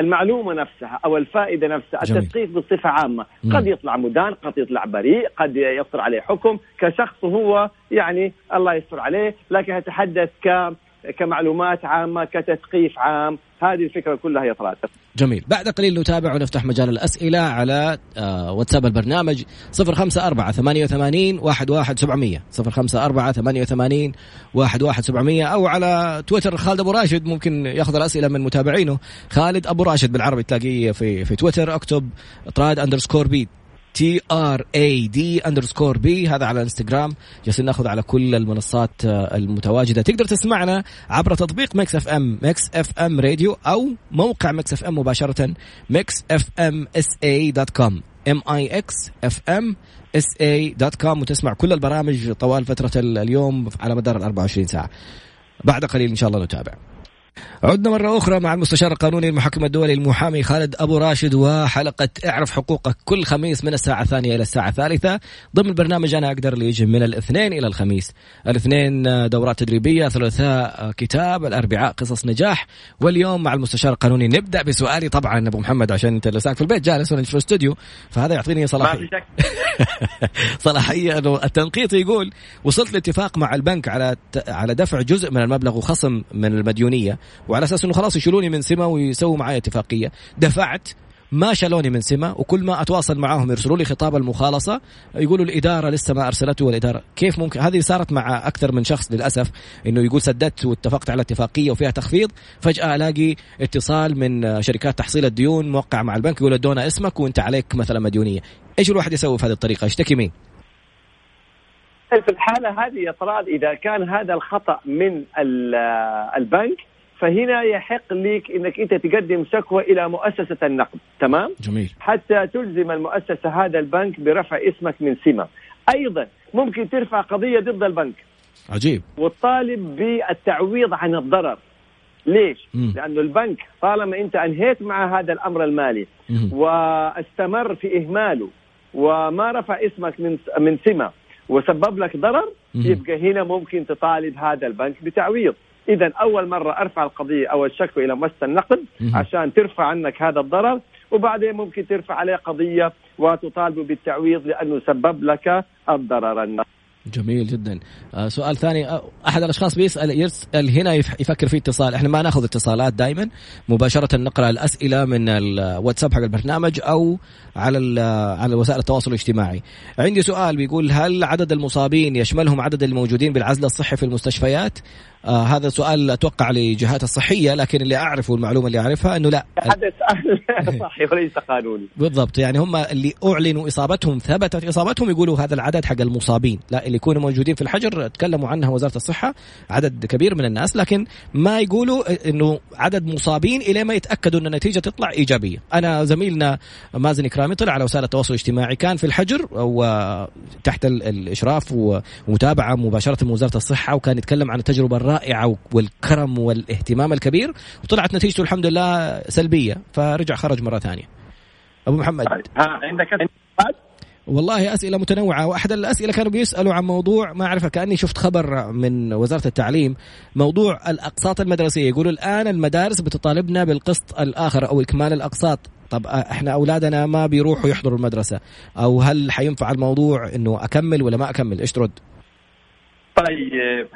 المعلومة نفسها أو الفائدة نفسها جميل. التثقيف بصفة عامة. مم. قد يطلع مدان قد يطلع بريء قد يصدر عليه حكم. كشخص هو يعني الله يستر عليه. لكن اتحدث ك كمعلومات عامة كتثقيف عام. هذه الفكرة كلها هي طلعت جميل. بعد قليل نتابع ونفتح مجال الأسئلة على آه واتساب البرنامج 054 88 11700 054 88 11700 أو على تويتر خالد أبو راشد ممكن ياخذ الأسئلة من متابعينه. خالد أبو راشد بالعربي تلاقيه في في تويتر اكتب طراد underscore B T R A D underscore B هذا على الانستغرام جالسين ناخذ على كل المنصات آه، المتواجدة. تقدر تسمعنا عبر تطبيق ميكس اف ام ميكس اف ام راديو أو موقع ميكس اف ام مباشرة ميكس اف ام SA dot com M I X F M S A dot com وتسمع كل البرامج طوال فترة اليوم على مدار ال 24 ساعة. بعد قليل إن شاء الله نتابع. عدنا مرة أخرى مع المستشار القانوني المحكم الدولي المحامي خالد أبو راشد وحلقة اعرف حقوقك كل خميس من الساعة الثانية إلى الساعة الثالثة. ضمن برنامج أنا أقدر اللي يجي من الاثنين إلى الخميس. الاثنين دورات تدريبية ثلاثاء كتاب الأربعاء قصص نجاح. واليوم مع المستشار القانوني نبدأ بسؤالي طبعا أبو محمد عشان أنت لساك في البيت جالس وأنا في الاستوديو. فهذا يعطيني صلاحية. صلاحية أنه التنقيط يقول وصلت لاتفاق مع البنك على على دفع جزء من المبلغ وخصم من المديونية. وعلى أساس إنه خلاص يشيلوني من سما ويسووا معي اتفاقية. دفعت ما شالوني من سما وكل ما أتواصل معاهم يرسلوا لي خطاب المخالصة يقولوا الإدارة لسه ما أرسلته والاداره كيف ممكن؟ هذه صارت مع أكثر من شخص للأسف إنه يقول سددت واتفقت على اتفاقية وفيها تخفيض. فجأة ألاقي اتصال من شركات تحصيل الديون موقع مع البنك يقول ادونا اسمك وأنت عليك مثلا مديونية. إيش الواحد يسوي في هذه الطريقة؟ يشتكي مين؟ في الحالة هذه يا طراد إذا كان هذا الخطأ من البنك فهنا يحق لك إنك أنت تقدم شكوى إلى مؤسسة النقد تمام جميل حتى تلزم المؤسسة هذا البنك برفع اسمك من سمة أيضا ممكن ترفع قضية ضد البنك عجيب وتطالب بالتعويض عن الضرر ليش؟ مم. لأنه البنك طالما أنت أنهيت مع هذا الأمر المالي مم. واستمر في إهماله وما رفع اسمك من من سمة وسبب لك ضرر مم. يبقى هنا ممكن تطالب هذا البنك بتعويض اذا أول مرة أرفع القضية أو الشكوى إلى مؤسسه النقد عشان ترفع عنك هذا الضرر وبعدين ممكن ترفع عليه قضية وتطالبه بالتعويض لأنه سبب لك الضرر. النقد جميل جدا. آه سؤال ثاني. آه أحد الأشخاص بيسأل يسال هنا يفكر في اتصال. إحنا ما نأخذ اتصالات دائما مباشرة نقرأ الأسئلة من الواتساب حق البرنامج أو على على وسائل التواصل الاجتماعي. عندي سؤال بيقول هل عدد المصابين يشملهم عدد الموجودين بالعزل الصحي في المستشفيات؟ آه هذا سؤال أتوقع لجهات الصحية لكن اللي أعرفه المعلومه اللي أعرفها إنه لا. حدث صحي وليس قانوني. بالضبط يعني هم اللي أعلنوا إصابتهم ثبتت إصابتهم يقولوا هذا العدد حق المصابين. لا اللي يكونوا موجودين في الحجر تكلموا عنها وزارة الصحة عدد كبير من الناس لكن ما يقولوا إنه عدد مصابين إلى ما يتأكدوا إن النتيجة تطلع إيجابية. أنا زميلنا مازن اكرامي طلع على وسائل التواصل الاجتماعي كان في الحجر وتحت الإشراف ومتابعة مباشرة من وزارة الصحة وكان يتكلم عن التجربة الرائعة والكرم والاهتمام الكبير وطلعت نتيجته الحمد لله سلبية فرجع خرج مرة ثانية. أبو محمد. ها عندك والله أسئلة متنوعة وأحد الأسئلة كانوا بيسألوا عن موضوع ما اعرف كأني شفت خبر من وزارة التعليم موضوع الأقساط المدرسية. يقولوا الآن المدارس بتطالبنا بالقسط الآخر أو إكمال الأقساط. طب إحنا أولادنا ما بيروحوا يحضروا المدرسة أو هل حينفع الموضوع إنه أكمل ولا ما أكمل؟ إيش ترد؟ طيب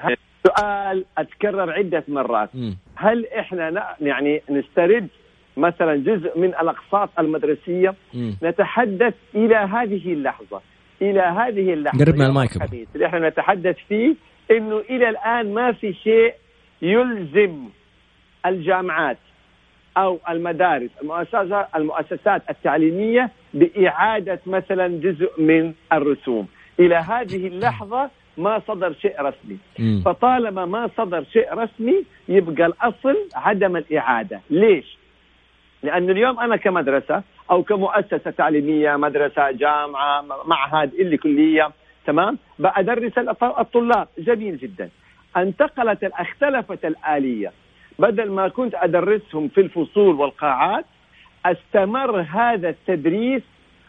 سؤال أتكرر عدة مرات. م. هل إحنا يعني نسترد مثلا جزء من الأقساط المدرسية؟ م. نتحدث إلى هذه اللحظة إلى هذه اللحظة. قرب من المايك اللي إحنا نتحدث فيه إنه إلى الآن ما في شيء يلزم الجامعات أو المدارس المؤسسات المؤسسات التعليمية بإعادة مثلا جزء من الرسوم. إلى هذه اللحظة ما صدر شيء رسمي. م. فطالما ما صدر شيء رسمي يبقى الأصل عدم الإعادة. ليش؟ لأن اليوم أنا كمدرسة أو كمؤسسة تعليمية مدرسة جامعة معهد إللي كلية تمام؟ بأدرس الطلاب. جميل جدا. انتقلت اختلفت الآلية. بدل ما كنت أدرسهم في الفصول والقاعات استمر هذا التدريس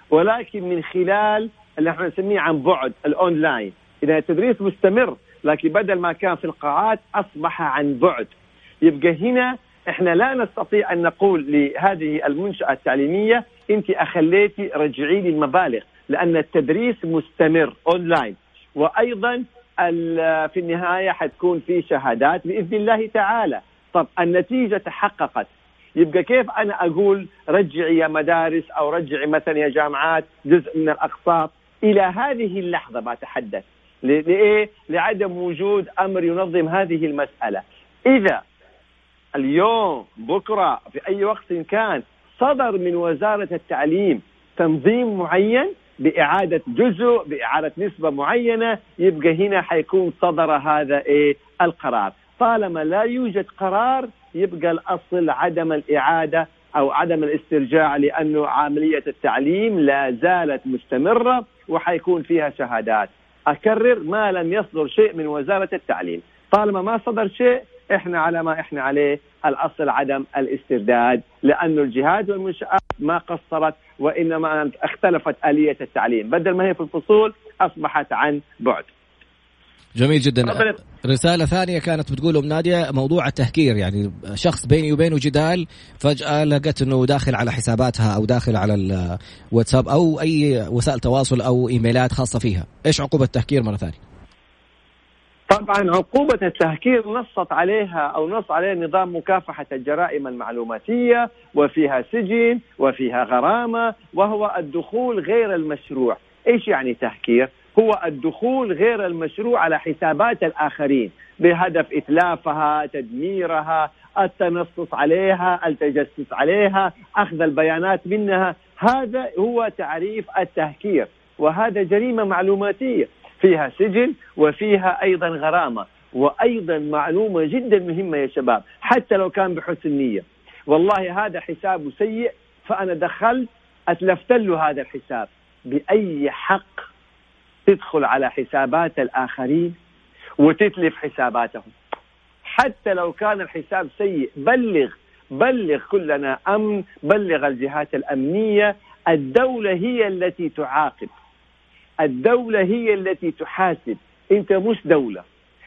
ولكن من خلال اللي إحنا نسميه عن بعد الأونلاين. إذا التدريس مستمر لكن بدل ما كان في القاعات أصبح عن بعد. يبقى هنا إحنا لا نستطيع أن نقول لهذه المنشأة التعليمية أنت أخليتي رجعي لي المبالغ لأن التدريس مستمر اونلاين وأيضا في النهاية حتكون في شهادات بإذن الله تعالى. طب النتيجة تحققت. يبقى كيف أنا أقول رجعي يا مدارس أو رجعي مثلا يا جامعات جزء من الأقساط؟ إلى هذه اللحظة بتحدث. لإيه؟ لعدم وجود أمر ينظم هذه المسألة. إذا اليوم بكرة في أي وقت كان صدر من وزارة التعليم تنظيم معين بإعادة جزء بإعادة نسبة معينة يبقى هنا حيكون صدر هذا إيه القرار طالما لا يوجد قرار يبقى الأصل عدم الإعادة أو عدم الاسترجاع لأنه عملية التعليم لا زالت مستمرة وحيكون فيها شهادات أكرر ما لم يصدر شيء من وزارة التعليم. طالما ما صدر شيء إحنا على ما إحنا عليه الأصل عدم الاسترداد لأنه الجهات والمنشآت ما قصرت وإنما اختلفت آلية التعليم. بدل ما هي في الفصول أصبحت عن بعد. جميل جدا. رسالة ثانية كانت بتقول أم نادية موضوع التهكير يعني شخص بيني وبينه جدال فجأة لقيت أنه داخل على حساباتها أو داخل على الواتساب أو أي وسائل تواصل أو إيميلات خاصة فيها. إيش عقوبة التهكير مرة ثانية؟ طبعا عقوبة التهكير نصت عليها أو نص عليها نظام مكافحة الجرائم المعلوماتية وفيها سجن وفيها غرامة وهو الدخول غير المشروع. إيش يعني تهكير؟ هو الدخول غير المشروع على حسابات الآخرين بهدف إتلافها تدميرها التنصص عليها التجسس عليها أخذ البيانات منها. هذا هو تعريف التهكير وهذا جريمة معلوماتية. فيها سجن وفيها أيضا غرامة وأيضا معلومة جدا مهمة يا شباب حتى لو كان بحسن نية. والله هذا حسابه سيء فأنا دخلت أتلفت له هذا الحساب بأي حق. تدخل على حسابات الآخرين وتتلف حساباتهم. حتى لو كان الحساب سيء بلغ بلغ كلنا أمن بلغ الجهات الأمنية الدولة هي التي تعاقب. الدولة هي التي تحاسب. أنت مش دولة.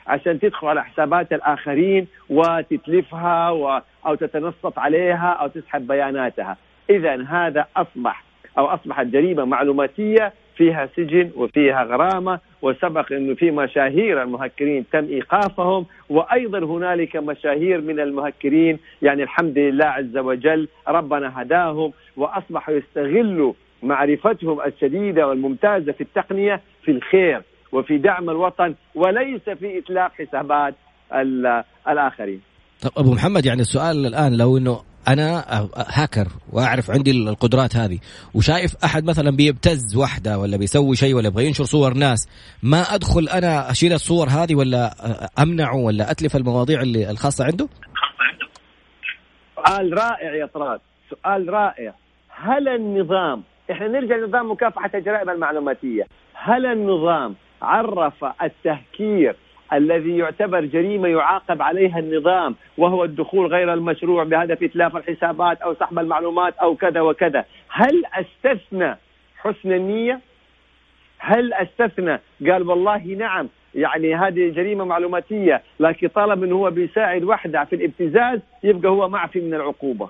عشان تدخل على حسابات الآخرين وتتلفها و... أو تتنصت عليها أو تسحب بياناتها. إذا هذا أصبح أو أصبحت جريمة معلوماتية فيها سجن وفيها غرامة وسبق أنه في مشاهير المهكرين تم إيقافهم وأيضا هنالك مشاهير من المهكرين يعني الحمد لله عز وجل ربنا هداهم وأصبحوا يستغلوا معرفتهم الشديدة والممتازة في التقنية في الخير وفي دعم الوطن وليس في اتلاف حسابات الآخرين. طب أبو محمد يعني السؤال الآن لو إنه أنا هاكر وأعرف عندي القدرات هذه. وشايف أحد مثلا بيبتز واحدة ولا بيسوي شيء ولا يبغى ينشر صور ناس ما أدخل أنا أشيل الصور هذه ولا أمنعه ولا أتلف المواضيع اللي الخاصة عنده؟ سؤال رائع يا طراد. سؤال رائع. هل النظام إحنا نرجع لنظام مكافحة الجرائم المعلوماتية. هل النظام عرف التهكير الذي يعتبر جريمة يعاقب عليها النظام وهو الدخول غير المشروع بهدف إتلاف الحسابات أو سحب المعلومات أو كذا وكذا. هل أستثنى حسن النية؟ هل أستثنى؟ قال والله نعم. يعني هذه جريمة معلوماتية لكن طالما أنه هو بيساعد وحده في الابتزاز يبقى هو معفي من العقوبة.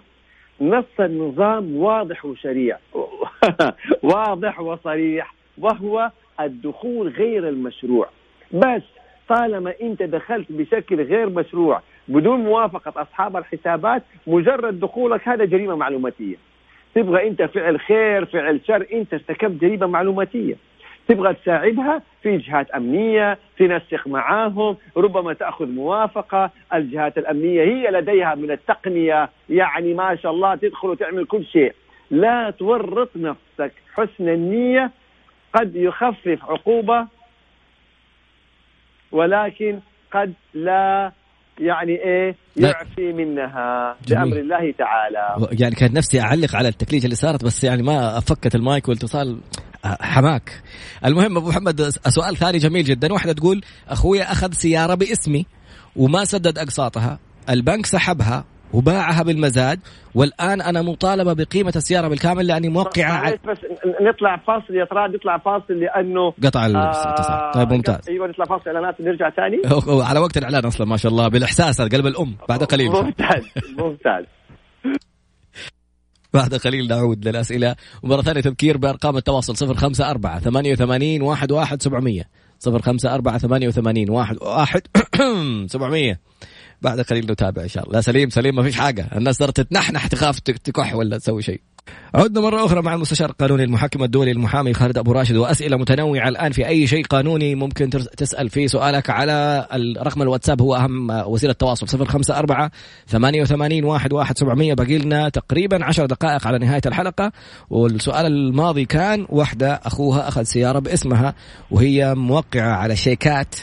نص النظام واضح وشريع واضح وصريح وهو الدخول غير المشروع. بس طالما انت دخلت بشكل غير مشروع بدون موافقة أصحاب الحسابات مجرد دخولك هذا جريمة معلوماتية. تبغى أنت فعل خير فعل شر أنت ارتكبت جريمة معلوماتية. تبغى تساعدها في جهات أمنية تنسق معاهم ربما تأخذ موافقة. الجهات الأمنية هي لديها من التقنية يعني ما شاء الله تدخل وتعمل كل شيء. لا تورط نفسك. حسن النية قد يخفف عقوبة ولكن قد لا يعني إيه يعفي منها بأمر الله تعالى. يعني كان نفسي أعلق على التكليجه اللي صارت بس يعني ما فكت المايك والاتصال حماك. المهم أبو محمد سؤال ثاني جميل جدا. واحدة تقول أخويا أخذ سيارة باسمي وما سدد أقساطها. البنك سحبها وباعها بالمزاد والآن أنا مطالبة بقيمة السيارة بالكامل لأني موقعة بس, بس نطلع فاصل يا طراد نطلع فاصل لأنه قطع الاتصال آه طيب ممتاز. أيوه نطلع فاصل إعلانات ونرجع ثاني. على وقت الإعلان أصلا ما شاء الله بالإحساس قلب الأم بعد قليل. ممتاز ممتاز. بعد قليل نعود للأسئلة. ومرة ثانية تذكير بأرقام التواصل 054 88 11700 054 88 11700 بعد قليل نتابع إن شاء الله. لا سليم سليم ما فيش حاجة. الناس صارت تتنحنح تخاف تكح ولا تسوي شيء. عدنا مرة أخرى مع المستشار القانوني المحكم الدولي المحامي خالد أبو راشد وأسئلة متنوعة الآن في أي شيء قانوني ممكن تسأل فيه سؤالك على رقم الواتساب هو أهم وسيلة تواصل صفر خمسة أربعة ثمانية وثمانين واحد واحد سبعمية. باقي لنا تقريبا عشر دقائق على نهاية الحلقة والسؤال الماضي كان واحدة أخوها أخذ سيارة باسمها وهي موقعة على شيكات.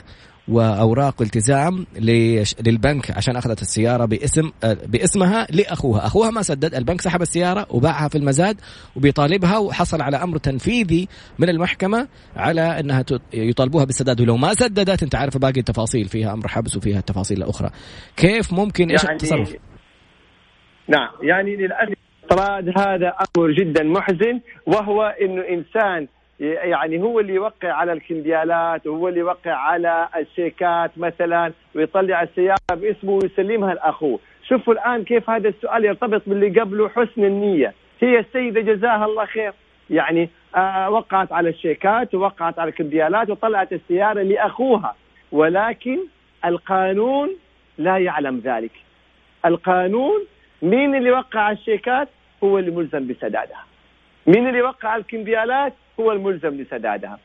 وأوراق التزام للبنك عشان أخذت السيارة باسم باسمها لأخوها، أخوها ما سدد، البنك سحب السيارة وباعها في المزاد وبيطالبها وحصل على أمر تنفيذي من المحكمة على أنها يطالبوها بالسداد ولو ما سددت أنت عارف باقي التفاصيل فيها أمر حبس وفيها التفاصيل الأخرى. كيف ممكن إيش يعني التصرف؟ نعم يعني للأسف هذا أمر جدا محزن وهو إنه إنسان يعني هو اللي يوقع على الكمبيالات وهو اللي يوقع على الشيكات مثلا ويطلع السياره باسمه ويسلمها لأخوه. شوفوا الآن كيف هذا السؤال يرتبط باللي قبله حسن النية. هي السيدة جزاها الله خير. يعني آه وقعت على الشيكات ووقعت على الكمبيالات وطلعت السيارة لأخوها. ولكن القانون لا يعلم ذلك. القانون مين اللي وقع الشيكات؟ هو اللي ملزم بسدادها. مين اللي وقع الكمبيالات هو الملزم لسدادها.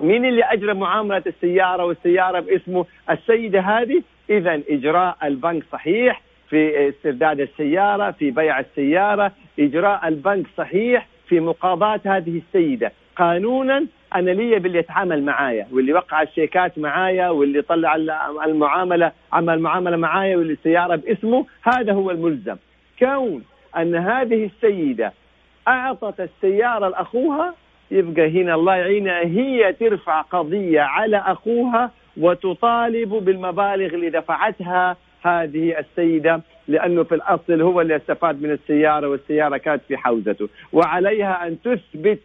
مين اللي أجرى معاملة السيارة والسيارة باسمه السيدة هذه؟ اذا إجراء البنك صحيح في استرداد السيارة في بيع السيارة. إجراء البنك صحيح في مقاضاة هذه السيدة. قانونا أنا لي باللي يتعامل معايا واللي وقع الشيكات معايا واللي طلع المعاملة عمل المعاملة معايا واللي السيارة باسمه هذا هو الملزم. كون أن هذه السيدة أعطت السيارة لأخوها يبقى هنا الله يعينها هي ترفع قضية على أخوها وتطالب بالمبالغ اللي دفعتها هذه السيدة لأنه في الأصل هو اللي استفاد من السيارة والسيارة كانت في حوزته. وعليها أن تثبت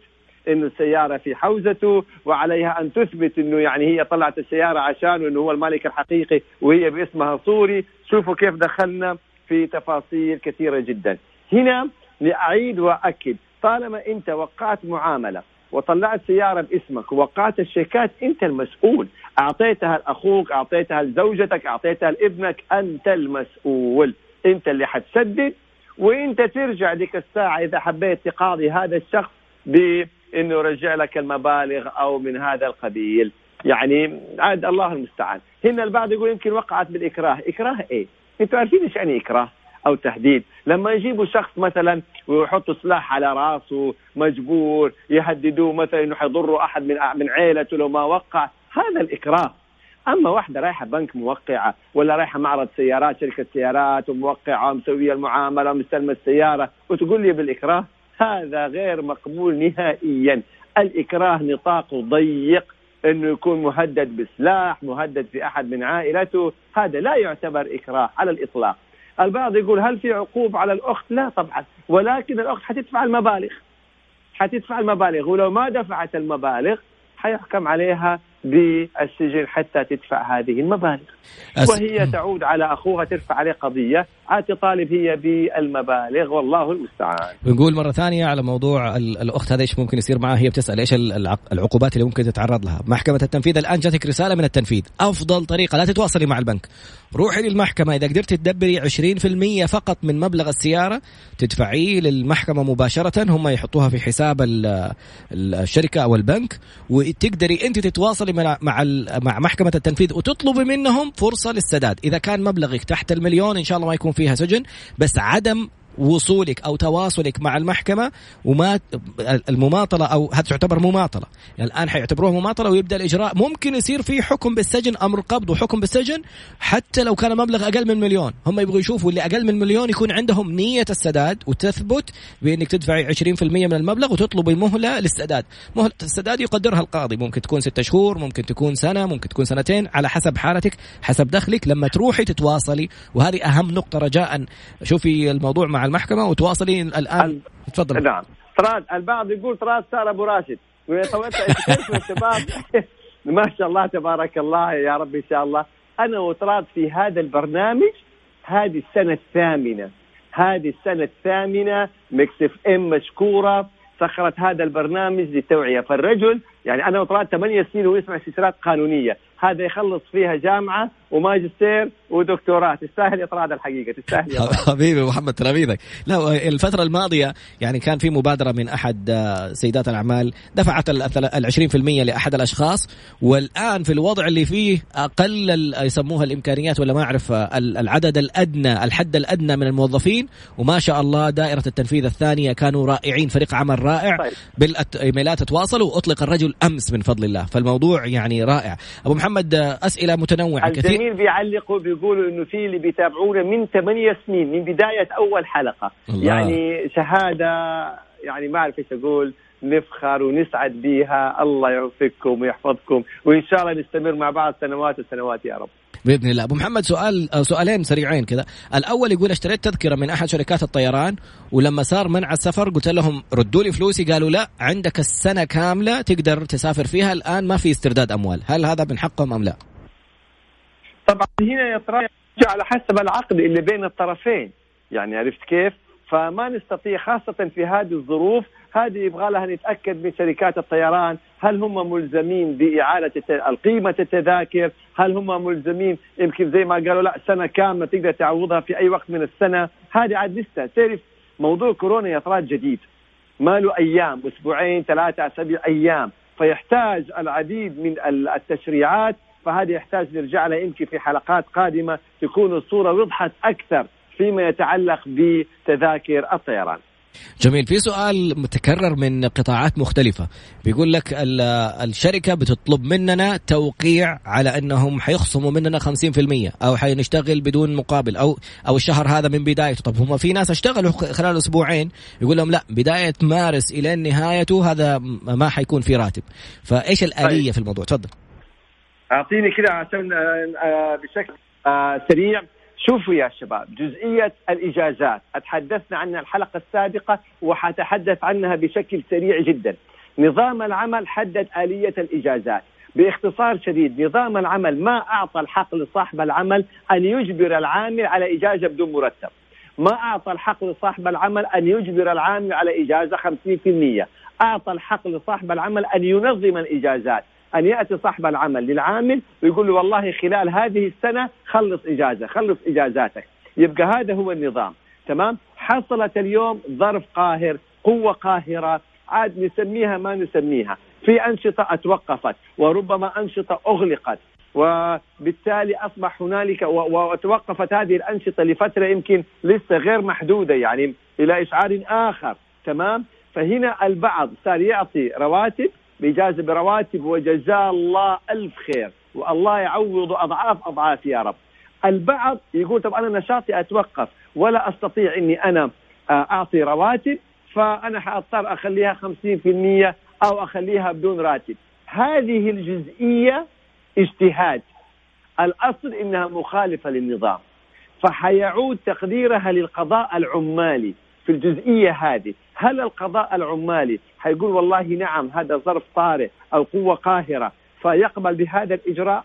انه السيارة في حوزته وعليها أن تثبت إنه يعني هي طلعت السيارة عشان إنه هو المالك الحقيقي وهي باسمها صوري شوفوا كيف دخلنا في تفاصيل كثيرة جدا. هنا لأعيد وأكد. طالما أنت وقعت معاملة وطلعت سيارة باسمك ووقعت الشيكات أنت المسؤول. أعطيتها لأخوك أعطيتها لزوجتك أعطيتها لابنك أنت المسؤول. أنت اللي حتسدد وأنت ترجع ذيك الساعة إذا حبيت تقاضي هذا الشخص بأنه يرجع لك المبالغ أو من هذا القبيل. يعني عاد الله المستعان. هنا البعض يقول يمكن وقعت بالإكراه. إكراه إيه؟ أنتوا عارفين إيش يعني إكراه؟ أو تهديد. لما يجيبوا شخص مثلا ويحطوا سلاح على راسه مجبور يهددوه مثلا إنه حيضروا أحد من من عيلته لو ما وقع هذا الإكراه. أما واحدة رايحة بنك موقعة ولا رايحة معرض سيارات شركة سيارات وموقعة ومسوية المعاملة ومستلمة السيارة وتقول لي بالإكراه هذا غير مقبول نهائيا. الإكراه نطاقه ضيق إنه يكون مهدد بسلاح مهدد في أحد من عائلته. هذا لا يعتبر إكراه على الإطلاق. البعض يقول هل في عقوبة على الأخت؟ لا طبعا. ولكن الأخت حتدفع المبالغ. حتدفع المبالغ. ولو ما دفعت المبالغ حيحكم عليها بالسجن حتى تدفع هذه المبالغ. أس... وهي تعود على أخوها ترفع عليه قضية. عاد تطالب هي بالمبالغ والله المستعان. بنقول مرة ثانية على موضوع الأخت هذا إيش ممكن يصير معها هي بتسأل إيش العقوبات اللي ممكن تتعرض لها. محكمة التنفيذ الآن جاتك رسالة من التنفيذ. أفضل طريقة لا تتواصلي مع البنك. روحي للمحكمة. إذا قدرتي تدبري 20% فقط من مبلغ السيارة تدفعيه للمحكمة مباشرة. هم يحطوها في حساب الشركة أو البنك وتقدري أنت تتواصلي مع مع محكمة التنفيذ وتطلبي منهم فرصة للسداد. إذا كان مبلغك تحت المليون إن شاء الله ما يكون فيها سجن بس عدم وصولك أو تواصلك مع المحكمة وما المماطلة أو هذا تعتبر مماطلة. يعني الآن حيعتبروها مماطلة ويبدأ الإجراء. ممكن يصير في حكم بالسجن أمر قبض وحكم بالسجن حتى لو كان مبلغ أقل من مليون. هم يبغوا يشوفوا اللي أقل من مليون يكون عندهم نية السداد وتثبت بأنك تدفعي 20% من المبلغ وتطلبي مهله للسداد. مهلة السداد يقدرها القاضي. ممكن تكون ستة شهور ممكن تكون سنة ممكن تكون سنتين على حسب حالتك حسب دخلك. لما تروحي تتواصلي. وهذه أهم نقطة رجاء. شوفي الموضوع مع المحكمة وتواصلي الآن. تفضل. نعم. طراد البعض يقول طراد صار أبو راشد. الشباب ما شاء الله تبارك الله يا رب إن شاء الله. أنا وطراد في هذا البرنامج هذه السنة الثامنة. هذه السنة الثامنة Mix FM مشكورة. سخرت هذا البرنامج للتوعيه فالرجل. يعني أنا وطراد ثمانية سنين ويسمع استشارات قانونية. هذا يخلص فيها جامعة. وماجستير ودكتوراه. تستاهل يا طراد الحقيقة تستاهل حبيبي محمد تلاميذك لا الفترة الماضية يعني كان في مبادرة من أحد آه، سيدات الأعمال دفعت ال 20% لأحد الأشخاص. والآن في الوضع اللي فيه أقل يسموها الإمكانيات ولا ما أعرف آه، العدد الأدنى الحد الأدنى من الموظفين. وما شاء الله دائرة التنفيذ الثانية كانوا رائعين فريق عمل رائع. طيب. بالإيميلات تواصلوا وأطلق الرجل أمس من فضل الله. فالموضوع يعني رائع. أبو محمد آه، أسئلة متنوعة كثير. الجميل بيعلقوا بيقولوا إنه في اللي بيتابعونا من ثمانية سنين من بداية أول حلقة. الله. يعني شهادة يعني ما أعرف إيش أقول نفخر ونسعد بها الله يوفقكم ويحفظكم وإن شاء الله نستمر مع بعض سنوات وسنوات يا رب. بإذن الله. أبو محمد سؤال سؤالين سريعين كذا. الأول يقول أشتريت تذكرة من أحد شركات الطيران ولما صار منع السفر قلت لهم ردوا لي فلوسي. قالوا لا عندك السنة كاملة تقدر تسافر فيها الآن ما في استرداد أموال. هل هذا من حقهم أم لا؟ طبعا هنا يتراجع على حسب العقد اللي بين الطرفين. يعني عرفت كيف؟ فما نستطيع خاصة في هذه الظروف هذه يبغى لها نتأكد من شركات الطيران هل هم ملزمين بإعادة قيمة التذاكر؟ هل هم ملزمين؟ يمكن زي ما قالوا لا سنة كاملة تقدر تعوضها في أي وقت من السنة. هذه عاد لسه تعرف موضوع كورونا يا طراد جديد. ما له أيام أسبوعين ثلاثة أسابيع أيام. فيحتاج العديد من التشريعات فهذه يحتاج نرجع لها يمكن في حلقات قادمة تكون الصورة وضحت أكثر فيما يتعلق بتذاكر الطيران. جميل. في سؤال متكرر من قطاعات مختلفة. بيقول لك الشركة بتطلب مننا توقيع على أنهم حيخصموا مننا 50% أو حنشتغل بدون مقابل أو أو الشهر هذا من بدايته. طب هم في ناس اشتغلوا خلال أسبوعين يقول لهم لا بداية مارس إلى نهايته هذا ما حيكون في راتب. فإيش الآلية طيب. في الموضوع؟ تفضل. أعطيني كده عشان آه، آه، بشكل آه، سريع. شوفوا يا شباب جزئية الإجازات. أتحدثنا عنها الحلقة السابقة وحتحدث عنها بشكل سريع جدا. نظام العمل حدد آلية الإجازات. باختصار شديد نظام العمل ما أعطى الحق لصاحب العمل أن يجبر العامل على إجازة بدون مرتب. ما أعطى الحق لصاحب العمل أن يجبر العامل على إجازة 50% أعطى الحق لصاحب العمل أن ينظم الإجازات. أن يأتي صاحب العمل للعامل ويقول له والله خلال هذه السنة خلص إجازة خلص إجازاتك. يبقى هذا هو النظام تمام؟ حصلت اليوم ظرف قاهر قوة قاهرة عاد نسميها ما نسميها. في أنشطة أتوقفت وربما أنشطة أغلقت. وبالتالي أصبح هنالك وتوقفت هذه الأنشطة لفترة يمكن لسه غير محدودة يعني إلى إشعار آخر تمام؟ فهنا البعض صار يعطي رواتب بإجازة برواتب وجزاه الله ألف خير. والله يعوض أضعاف أضعاف يا رب. البعض يقول طب أنا نشاطي أتوقف ولا أستطيع أني أنا آه، أعطي رواتب فأنا حأضطر أخليها 50% أو أخليها بدون راتب. هذه الجزئية اجتهاد. الأصل إنها مخالفة للنظام. فحيعود تقديرها للقضاء العمالي في الجزئية هذه. هل القضاء العمالي حيقول والله نعم هذا ظرف طارئ أو قوه قاهرة فيقبل بهذا الإجراء؟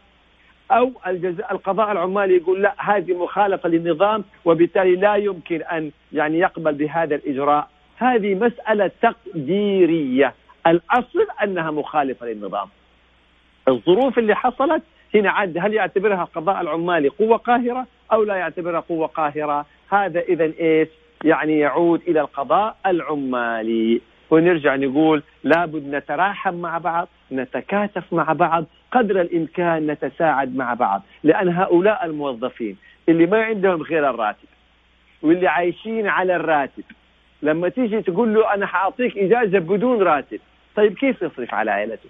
أو الجزاء القضاء العمالي يقول لا هذه مخالفة للنظام وبالتالي لا يمكن أن يعني يقبل بهذا الإجراء. هذه مسألة تقديرية. الأصل أنها مخالفة للنظام. الظروف اللي حصلت هنا عاد هل يعتبرها القضاء العمالي قوة قاهرة أو لا يعتبرها قوة قاهرة؟ هذا اذا إيش؟ يعني يعود إلى القضاء العمالي. ونرجع نقول لابد نتراحم مع بعض نتكاتف مع بعض قدر الإمكان نتساعد مع بعض. لأن هؤلاء الموظفين اللي ما عندهم غير الراتب واللي عايشين على الراتب لما تيجي تقول له أنا حأعطيك إجازة بدون راتب طيب كيف يصرف على عائلته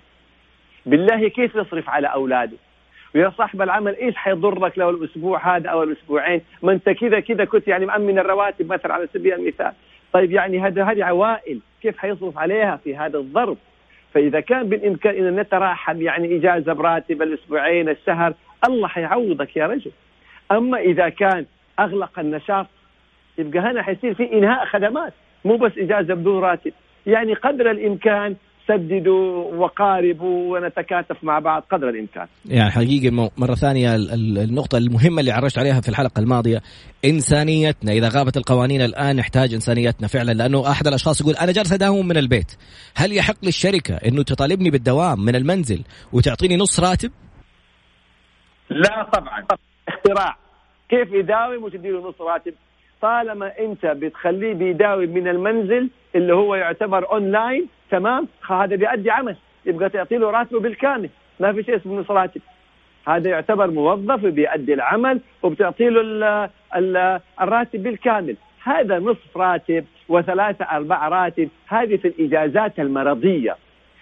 بالله كيف يصرف على أولاده؟ ويا صاحب العمل إيش حيضرك لو الأسبوع هذا أو الأسبوعين؟ ما أنت كذا كذا كنت يعني مأمن الرواتب مثلا على سبيل المثال. طيب يعني هذا هذه عوائل. كيف حيصرف عليها في هذا الظرف؟ فإذا كان بالإمكان أن نتراحم يعني إجازة براتب الأسبوعين الشهر الله حيعوضك يا رجل. أما إذا كان أغلق النشاط يبقى هنا حيصير في إنهاء خدمات. مو بس إجازة بدون راتب. يعني قدر الإمكان سددوا وقاربوا ونتكاتف مع بعض قدر الإمكان. يعني حقيقة مرة ثانية النقطة المهمة اللي عرجت عليها في الحلقة الماضية إنسانيتنا إذا غابت القوانين الآن نحتاج إنسانيتنا فعلا لأنه أحد الأشخاص يقول أنا جالس أداوم من البيت، هل يحق للشركة إنه تطالبني بالدوام من المنزل وتعطيني نص راتب؟ لا طبعا اختراع كيف يداوم وتديله نص راتب؟ طالما أنت بتخليه بيداوم من المنزل اللي هو يعتبر اونلاين تمام؟ هذا بيأدي عمل. يبقى تعطي له راتبه بالكامل. ما في شيء اسمه نص راتب هذا يعتبر موظف بيأدي العمل وبتعطي له الراتب بالكامل. هذا نصف راتب وثلاثة أربع راتب. هذه في الإجازات المرضية.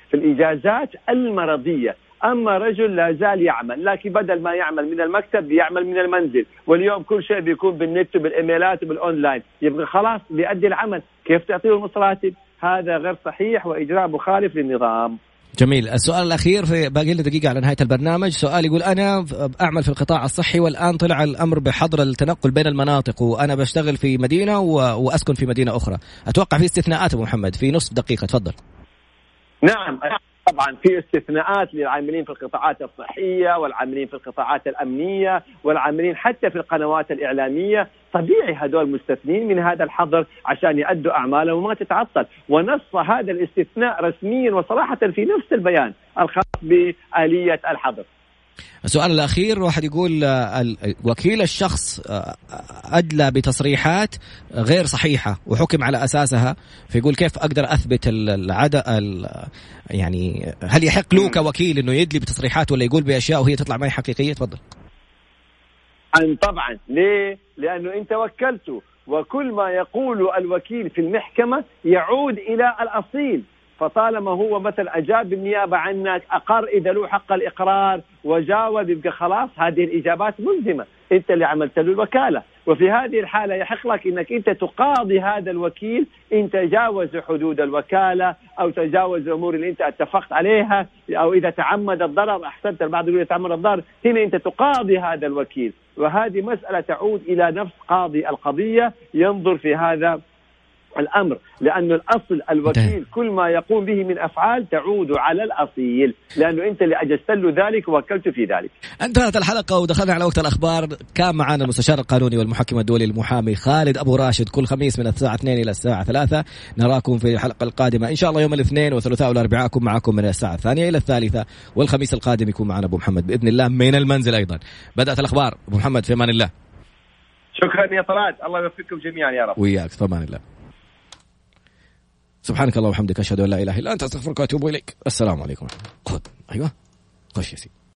في الإجازات المرضية. أما رجل لا زال يعمل لكن بدل ما يعمل من المكتب بيعمل من المنزل. واليوم كل شيء بيكون بالنت وبالإيميلات وبالأونلاين. يبقى خلاص بيأدي العمل. كيف تعطيه نص راتب؟ هذا غير صحيح وإجراء مخالف للنظام. جميل. السؤال الأخير في باقي لنا دقيقة على نهاية البرنامج. سؤال يقول أنا أعمل في القطاع الصحي والآن طلع الأمر بحظر التنقل بين المناطق وأنا بشتغل في مدينة وأسكن في مدينة أخرى. أتوقع في استثناءات أبو محمد في نصف دقيقة. تفضل. نعم. طبعا في استثناءات للعاملين في القطاعات الصحية والعاملين في القطاعات الأمنية والعاملين حتى في القنوات الإعلامية. طبيعي هذول مستثنين من هذا الحظر عشان يأدوا أعمالهم وما تتعطل. ونص هذا الاستثناء رسميا وصراحه في نفس البيان الخاص بآلية الحظر. السؤال الأخير واحد يقول آه، وكيل الشخص آه، أدلى بتصريحات غير صحيحة وحكم على أساسها؟ فيقول كيف أقدر أثبت العدد يعني هل يحق له كوكيل أنه يدلي بتصريحات ولا يقول بأشياء وهي تطلع معي حقيقية؟ تفضل. طبعا. ليه؟ لأنه أنت وكلته وكل ما يقول الوكيل في المحكمة يعود إلى الأصيل. فطالما هو مثلا أجاب بالنيابه عنك أقر إذا له حق الإقرار وجاوب يبقى خلاص هذه الإجابات ملزمة. أنت اللي عملت له الوكالة. وفي هذه الحالة يحق لك إنك أنت تقاضي هذا الوكيل إن تجاوز حدود الوكالة أو تجاوز الأمور اللي أنت اتفقت عليها أو إذا تعمد الضرر أحسنت البعض يقول تعمد الضرر هنا أنت تقاضي هذا الوكيل. وهذه مسألة تعود إلى نفس قاضي القضية ينظر في هذا الأمر لأنه الأصل الوكيل كل ما يقوم به من أفعال تعود على الأصيل لأنه أنت اللي أجزت له ذلك ووكلته في ذلك. انتهت الحلقة ودخلنا على وقت الأخبار كان معنا المستشار القانوني والمحكم الدولي المحامي خالد أبو راشد كل خميس من الساعة 2 إلى الساعة 3 نراكم في الحلقة القادمة إن شاء الله يوم الاثنين والثلاثاء والأربعاء اكون معكم من الساعة الثانية إلى الثالثة والخميس القادم يكون معنا أبو محمد بإذن الله من المنزل أيضا. بدأت الأخبار أبو محمد في أمان الله. شكرا يا طلال الله يوفقكم جميعا يا رب. وياك في أمان الله. سبحانك اللهم وبحمدك أشهد أن لا إله إلا أنت أستغفرك وأتوب إليك. السلام عليكم خذ أيوه خش يا سيدي.